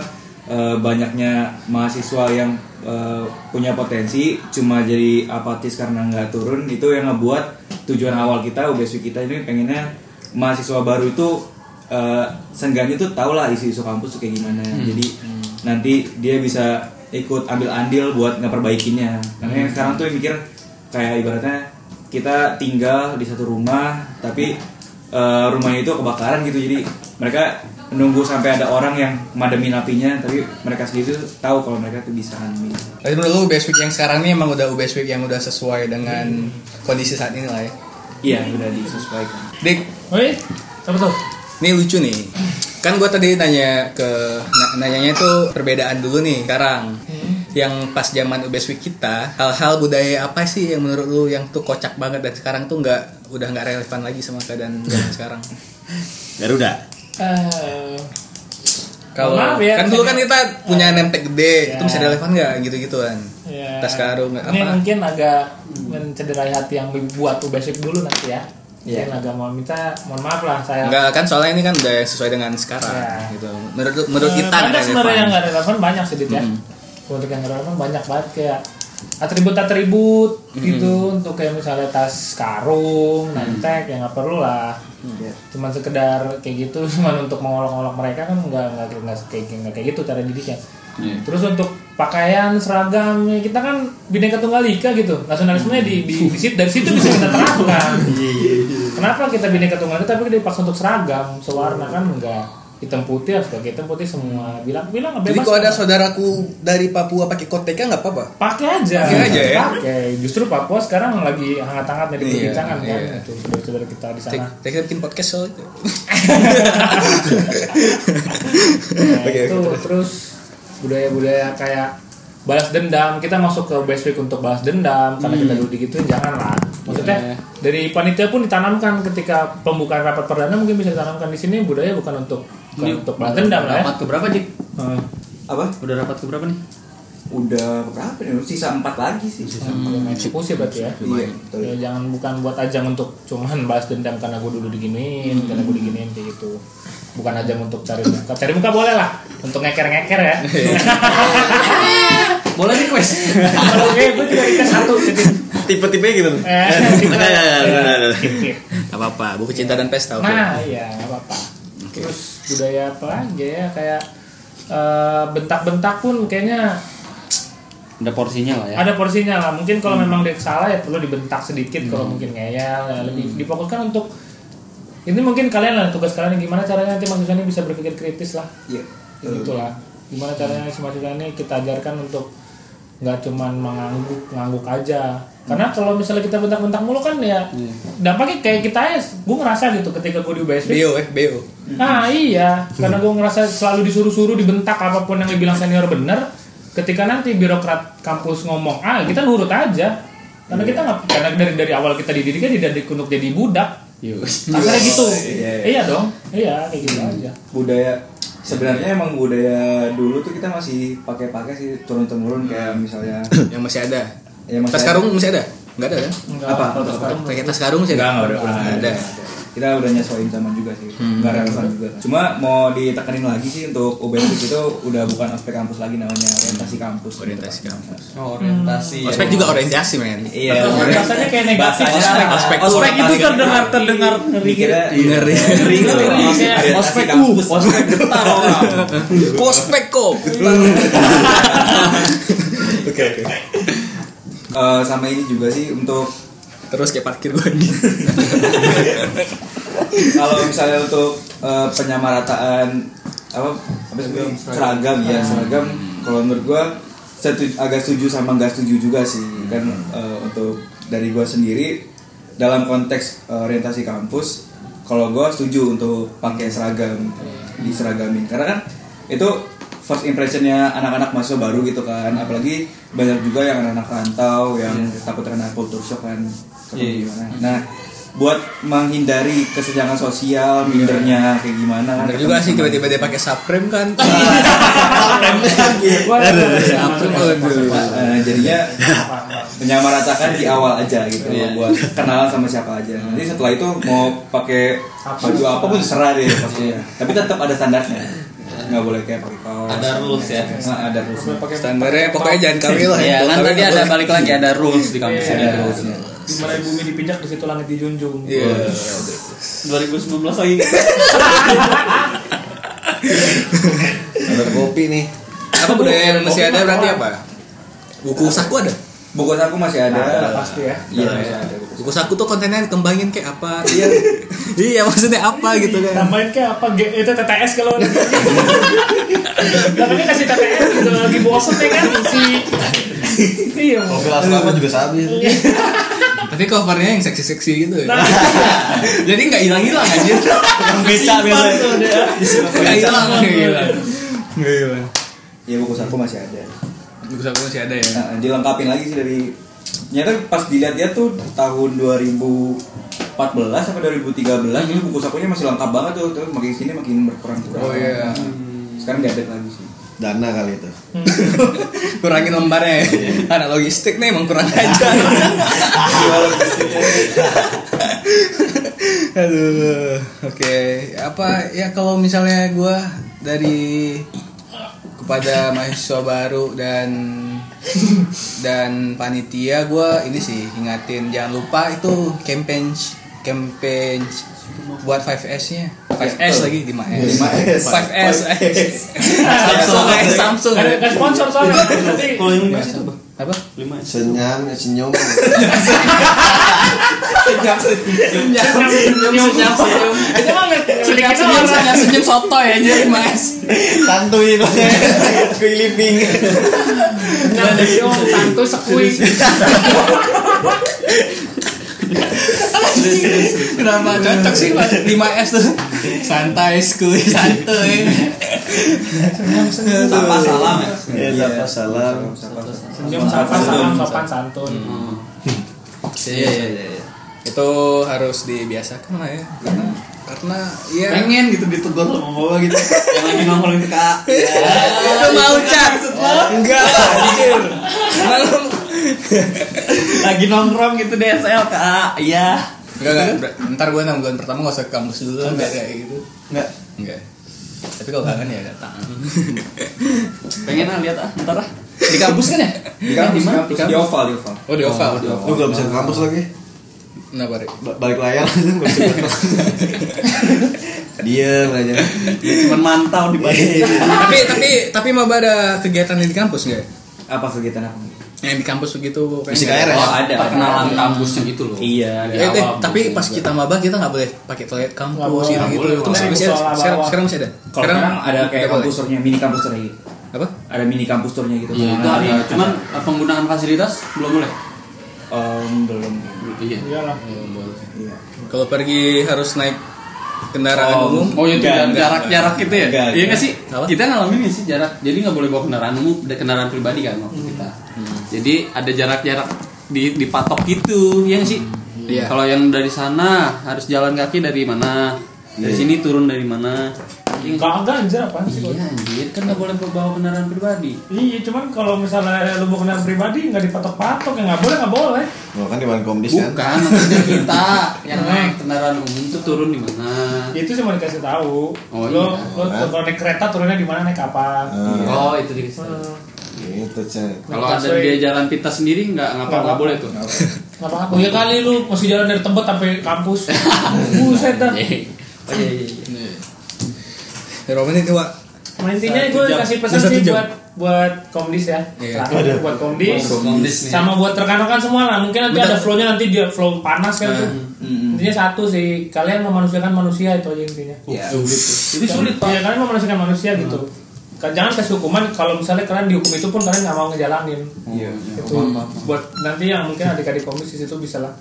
banyaknya mahasiswa yang eh, punya potensi cuma jadi apatis karena nggak turun itu yang ngebuat tujuan awal kita UBSW kita ini pengennya mahasiswa baru itu eh, seenggaknya tuh tau lah isu-isu kampus tuh kayak gimana. Jadi nanti dia bisa ikut ambil andil buat ngeperbaikinya karena yang sekarang tuh yang mikir kayak ibaratnya kita tinggal di satu rumah tapi eh, rumahnya itu kebakaran gitu. Jadi mereka nunggu sampai ada orang yang mademin apinya tapi mereka sendiri tahu kalau mereka tuh bisa ngademin Tapi menurut lu UBS Week yang sekarang ini emang udah UBS Week yang udah sesuai dengan kondisi saat ini lah ya. Iya udah disesuaikan Dik, Woi, apa tuh? ini lucu nih. Kan gue tadi nanya ke na- nanyanya tuh perbedaan dulu nih sekarang. Yang pas zaman UBS Week kita, hal-hal budaya apa sih yang menurut lu yang tuh kocak banget dan sekarang tuh nggak udah nggak relevan lagi sama keadaan zaman *laughs* sekarang. Garuda. Eh, Kalau ya. kan dulu kan kita punya nempel gede, Ya. itu bisa relevan nggak gitu-gituan? ya, Tas karung Ini apa? mungkin agak mencederai hati yang buat tuh basic dulu nanti ya. Iya. Mungkin agak mau minta, mohon maaf lah saya. Enggak kan soalnya ini kan udah sesuai dengan sekarang Ya. gitu. Menurut menurut Eh, kita nggak banyak sebenarnya yang nggak relevan banyak sih Dit ya. Hmm. Untuk yang relevan banyak banget kayak atribut-atribut Hmm. gitu untuk kayak misalnya tas karung, Hmm. nentek yang nggak perlu lah. Cuman sekedar kayak gitu, *laughs* cuman untuk mengolok-olok mereka kan nggak nggak nggak kayak nggak kayak gitu cara didiknya. Iya. Terus untuk pakaian seragam ya kita kan bineka tunggal ika gitu nasionalismenya di, di, di situ dari situ bisa kita terapkan. *laughs* Kenapa kita bineka tunggal ika tapi dipaksa untuk seragam sewarna kan enggak hitam putih harus pakai hitam putih semua bilang bilang Jadi bebas kalau ada saudaraku dari Papua pakai koteka nggak apa-apa. pakai aja. Pakai aja ya? pakai. Justru Papua sekarang lagi hangat-hangatnya Iya, diperbincangkan kan iya. itu saudara-saudara kita di sana. Kita bikin podcast soal itu. Nah, Oke, itu terus budaya-budaya kayak balas dendam. Kita masuk ke best week untuk balas dendam karena kita dulu digituin jangan lah maksudnya dari panitia pun ditanamkan ketika pembukaan rapat perdana mungkin bisa ditanamkan di sini. Budaya bukan untuk bukan untuk balas dendam lah ya Rapat ke berapa, Jik? Hmm. apa Udah rapat ke berapa nih? udah berapa nih sisa empat lagi sih Hmm, eksekusi berarti ya iya betul Ya, jangan bukan buat ajang untuk cuman balas dendam karena gue dulu diginiin, karena gue diginiin kayak gitu. Bukan ajang untuk cari muka. Cari muka boleh lah, untuk ngeker-ngeker ya. *laughs* Boleh request. Kalau gue gue request satu titip. Tipe-tipe gitu. Eh, ada, ada, ada, ada. Titip. Gak apa-apa, buku cinta dan pesta oke. Nah, iya, apa-apa. Terus budaya apa lagi ya kayak eh, bentak-bentak pun kayaknya Ada porsinya lah ya. ada porsinya lah. Mungkin kalau memang dia salah ya perlu dibentak sedikit. Kalau mungkin ngeyel, ya lebih difokuskan untuk ini mungkin kalian lah tugas kalian gimana caranya nanti mahasiswa ini bisa berpikir kritis lah. iya Ya gitulah. Gimana caranya si mahasiswa ini kita ajarkan untuk nggak cuman mengangguk ngangguk aja karena kalau misalnya kita bentak-bentak mulu kan ya dampaknya kayak kita ya gue ngerasa gitu ketika gue di UBSW BO eh, BO. Nah iya, karena gue ngerasa selalu disuruh-suruh dibentak apa pun yang dibilang senior bener. Ketika nanti birokrat kampus ngomong A, kita nurut aja. Karena kita nggak, karena dari dari awal kita dididiknya dididik untuk jadi budak. Akhirnya gitu. iya, Iya dong, iya kayak gitu aja. budaya sebenarnya emang budaya dulu tuh kita masih pakai-pakai sih turun-temurun kayak misalnya Yang masih ada. Ya masih Tas ada. karung masih ada? Enggak ada kan? Enggak, Apa? kalau sekarang Pakai tas karung masih ada? Enggak, enggak, udah- udah ada. ada. kita udah nyesuaiin zaman juga sih nggak relevan juga cuma mau ditekanin lagi sih untuk UBS itu udah bukan ospek kampus lagi namanya orientasi kampus Orientasi kampus. Oh, orientasi. Ospek juga orientasi men. iya Rasanya kayak negatif. Bahasanya Ospek, ospek. ospek itu terdengar terdengar ngeri. mikirnya Ngeri. ngeri gitu Ospek kampus. ospek getar orang. Ospek kok. Oke oke. Eh, sama ini juga sih untuk Terus kayak parkir gue *laughs* kalau misalnya untuk eh, penyamarataan apa apa sih gue seragam ya seragam. kalau menurut gua setu- agak setuju sama nggak setuju juga sih. Kan eh, untuk dari gua sendiri dalam konteks eh, orientasi kampus kalau gua setuju untuk pakai seragam diseragamin karena kan itu first impressionnya anak-anak mahasiswa baru gitu kan. Apalagi banyak juga yang anak-anak rantau yang takut kena culture shock kan. Iya. gimana. Nah buat menghindari kesenjangan sosial mindernya kayak gimana Bener juga sih tiba-tiba dia pakai Supreme kan. *laughs* Eh, jadinya menyamaratakan di awal aja gitu Iya. buat kenalan sama siapa aja. Nanti setelah itu mau pakai baju apa pun terserah deh pastinya tapi tetap ada standarnya nggak boleh kayak pakai kaos Ada rules ya. Nah, ada rules Standarnya pokoknya jangan kawin lah. Iya, kan tadi ada balik lagi ada rules di kampus ada ini. rulesnya Di mana bumi dipijak di situ langit dijunjung. Iya. 2019 lagi. Ada kopi nih. Apa budaya yang masih ada berarti apa? Buku saku ada? Buku saku masih ada Ada pasti ya. iya masih ada buku saku tuh kontennya kembangin kayak apa? Iya. *laughs* iya maksudnya apa gitu kan? Tambahin kayak apa? G- itu TTS kalau Katanya kasih TTS gitu lagi bosen ya kan si Iya. Kopi lama juga sabi. Tapi covernya yang seksi-seksi gitu ya. Nah, *laughs* Jadi nggak hilang-hilang anjir. beca biasanya Nggak hilang, nggak hilang. Nggak hilang. ya buku saku masih ada Buku saku masih ada ya. nah, dilengkapin lagi sih dari nyata pas dilihat dia tuh tahun 2014 sampai 2013 ini buku sakunya masih lengkap banget tuh terus makin sini makin berkurang kurang Oh, iya. sekarang diupdate lagi sih Dana kali itu. *laughs* Kurangin lembarnya ya. Anak logistik nih emang kurang aja. *laughs* Aduh, oke. Apa ya kalau misalnya gua dari kepada mahasiswa baru dan dan panitia gua ini sih ingatin jangan lupa itu campaign campaign buat 5S nya 5S lagi 5S 5S. 5S Samsung Samsung ada ada sponsor soalnya. Nanti Kalau yang apa? apa Lima. Senyum, senyum. *laughs* senyum senyum senyum senyum itu mah senyum senyum senyum senyum soto ya jadi mas. Santuy banget. Kui living. Nyam santu sekui. kenapa? Cocok sih mas. 5S tuh. Santai skuy santuy Sapa salam ya. Ya, sapa salam. Senyum sapa salam. Sopan santun. iya iya iya itu harus dibiasakan lah ya. Karena karena ya Pengen gitu ditegur sama bawa gitu. Yang lagi nongkrong itu kak. *laughs* itu mau cat enggak. Lah anjir. Malu Lagi nongkrong gitu di SL kak. Iya. enggak enggak. Ntar gue enam bulan pertama gak usah ke kampus dulu kan kayak gitu. Enggak. enggak. Tapi kalau kangen ya datang. *laughs* Pengen ah lihat ah. Ntar ah. Di kampus kan ya? di kampus, Di mana? kampus, di oval di oval. Oh di oval. Lu gak bisa ke kampus lagi. Kenapa Rik? Ba- Balik layar. *laughs* Diem aja. Dia cuma mantau di balik. tapi tapi tapi mau ada kegiatan di kampus nggak apa kegiatan apa yang di kampus begitu Musik KRS. Oh ada perkenalan kampusnya gitu loh. iya Eh, eh, tapi pas kita mabah kita nggak boleh pakai toilet kampus gitu gitu. boleh, Itu masih, masih ada. Sekarang, sekarang masih ada. sekarang ada kayak nggak boleh. kampus tournya mini kampus gitu Apa? ada mini kampus tournya gitu Iya ada. Cuman eh, penggunaan fasilitas belum boleh. Em, belum Iya. Iyalah. iya Kalau pergi harus naik kendaraan Oh, umum. Oh Enggak, ya, enggak, jarak-jarak gitu ya? Enggak, Iya enggak. nggak sih? Apa? Kita ngalamin sih jarak. Jadi nggak boleh bawa kendaraan umum, ada kendaraan pribadi kan waktu kita. Jadi ada jarak-jarak di dipatok gitu, ya nggak sih? Iya. Kalau yang dari sana harus jalan kaki dari mana? Dari Iya. sini turun dari mana? Saking Kagak anjir apaan sih Iya anjir, kan nggak boleh bawa kendaraan pribadi. Iya, cuman kalau misalnya lu mau kendaraan pribadi nggak dipatok-patok ya nggak boleh nggak boleh. Oh, kan di One Komdis kan. Bukan, maksudnya kita *laughs* yang Naik. kendaraan umum tuh turun di mana? Itu cuma dikasih tahu. Oh, lo, iya. lo kalau naik kereta turunnya di mana naik apa. Oh, itu dikasih. tahu. Gitu, Cek. Kalau ada dia jalan pintas sendiri nggak ngapa nggak boleh tuh. nggak apa-apa. Ya kali lu masih jalan dari tempat sampai kampus. *laughs* Buset dah. Oh iya iya. iya. Berapa menit nih, Wak? Nah, intinya gue kasih pesan sih jam. buat buat komdis ya. Iya. Terakhir buat komdis. Buat komdis nih. Sama buat rekan-rekan semua lah. Mungkin nanti ada flow-nya nanti dia flow panas kan tuh. Hmm. Intinya satu sih, kalian memanusiakan manusia itu aja intinya. Ya. Itu sulit pak. Ya kalian memanusiakan manusia gitu. Kan Jangan kasih hukuman kalau misalnya kalian dihukum itu pun kalian nggak mau ngejalanin. Iya. Itu buat nanti yang mungkin adik-adik komdis di situ bisa lah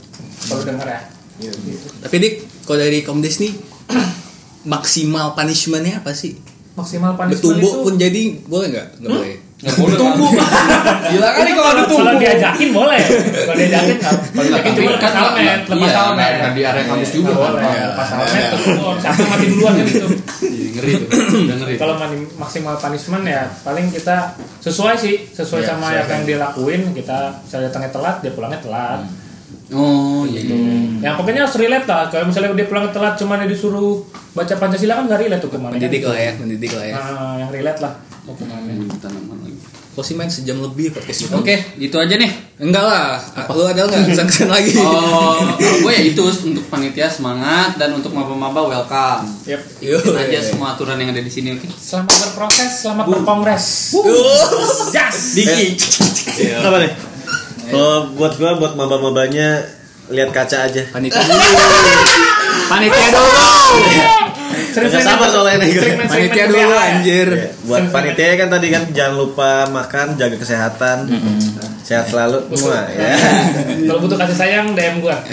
kalau dengar ya. Gitu. Tapi Dik, kalau dari Komdis nih maksimal punishmentnya apa sih? Maksimal punishment Bertumbuk itu pun jadi boleh nggak? Nggak boleh. Nggak boleh tumbuh. *laughs* Gila kali kalau ada kalau diajakin boleh. Kalau diajakin nggak. Kalau diajakin cuma lepas helmet, lepas Iya, helmet. nggak- nggak di area kampus juga Nggak kan. boleh. Iya. Lepas helmet terus oh, siapa mati duluan kan gitu. Iya, Ngeri tuh. *clears throat* Udah ngeri. Kalau maksimal punishment ya paling kita sesuai sih, sesuai Iya, sama yang dia lakuin. Kita misalnya datangnya telat, dia pulangnya telat. Oh iya. iya. Yang pokoknya harus relate lah. Kalau misalnya dia pulang telat cuma disuruh baca Pancasila kan nggak relate hukumannya. Mendidik kan? lah ya, mendidik lah ya. Nah, yang relate lah hukumannya. Minum tanaman lagi. Kok sih main sejam lebih podcast itu? Oke, itu aja nih. Enggak lah. Lu ada nggak kesan-kesan lagi? Oh, *laughs* gue ya itu untuk panitia semangat dan untuk maba-maba welcome. Yep. Yo. Ikutin aja semua aturan yang ada di sini, oke? Selamat berproses, selamat berkongres. Yes. Diki. Apa nih? Kalau buat gua buat maba-mabanya lihat kaca aja. Panitia dulu. Panitia dulu. Nggak sabar soalnya nih. Panitia dulu anjir. Iya, Buat panitia kan tadi kan jangan lupa makan, jaga kesehatan, sehat selalu semua ya. Kalau butuh kasih sayang DM gua. *laughs*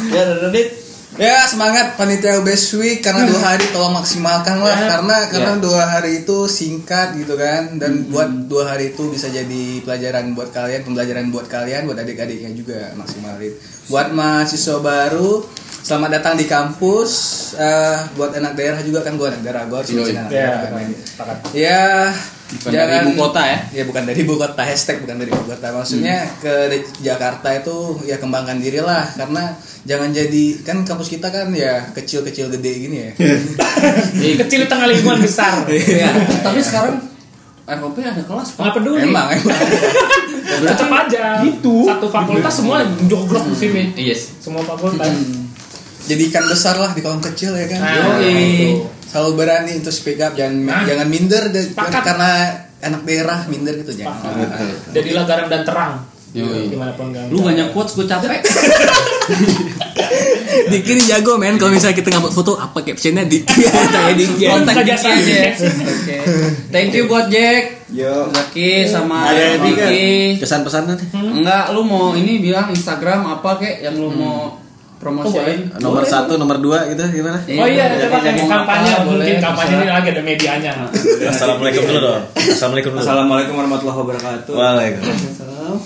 Ya, Radit. Ya semangat panitia Best Week karena dua hari tolong maksimalkan lah. Ya. karena karena dua hari itu singkat gitu kan dan buat dua hari itu bisa jadi pelajaran buat kalian pembelajaran buat kalian buat adik-adiknya juga maksimalin buat mahasiswa baru selamat datang di kampus. Eh, buat anak daerah juga kan gua anak daerah gua harus anak Ya, daerah kan. sepakat. ya Bukan dari ibu kota ya? ya bukan dari ibu kota hashtag bukan dari ibu kota maksudnya Hmm. ke Jakarta itu ya kembangkan diri lah karena jangan jadi kan kampus kita kan ya kecil kecil gede gini ya *laughs* Kecil di tengah lingkungan besar. *laughs* Iya. Tapi sekarang ROP ada kelas, Pak. Nggak peduli. emang emang Tetep aja. Gitu. Satu fakultas semua jogrok di sini. Iya sih. Semua fakultas. jadi ikan besar lah di kolam kecil ya kan Nah, Yoi. Selalu berani untuk speak up jangan Nah. jangan minder de- karena anak daerah minder gitu jangan Jadilah garam dan terang. Yoi. Di mana pun kamu. Lu banyak quotes gue capek. *laughs* Diki ini jago men kalau misalnya kita ngambil foto apa captionnya Diki *laughs* tanya Diki Kontak Diki aja. Oke. Thank you buat Jack. Yo. Zaki sama Ada Diki. Kesan pesan nanti. Enggak, lu mau ini bilang Instagram apa kek yang lu mau promosiin? Nomor satu, nomor dua gitu gimana? Oh iya, Jadi coba jadi kampanye mungkin boleh, kampanye ini lagi ada medianya. Assalamualaikum dulu dong. Assalamualaikum dulu. Assalamualaikum warahmatullahi wabarakatuh. Waalaikumsalam.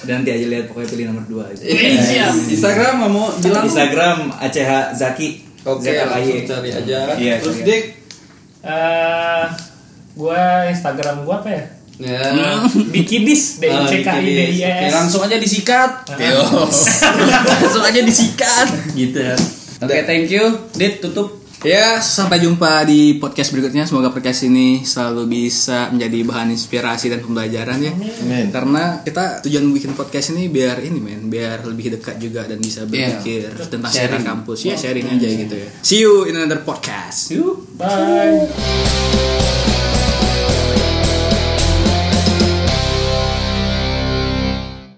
Dan nanti aja lihat pokoknya pilih nomor 2 aja. Iya, siap. Instagram mau bilang Instagram ACH Zaki. Oke, ZKY. langsung cari aja. Iya, Terus. Dik. Eh, gua Instagram gua apa ya? Ya. *laughs* Dikidis, D I C K I D I Oke, S. langsung aja disikat. *laughs* langsung aja disikat. Gitu. Oke, thank you. Dit tutup. Ya, sampai jumpa di podcast berikutnya. Semoga podcast ini selalu bisa menjadi bahan inspirasi dan pembelajaran ya. Amin. Karena kita tujuan bikin podcast ini biar ini men, biar lebih dekat juga dan bisa berpikir tentang sekitar kampus. Ya, sharing aja gitu ya. See you in another podcast. Bye.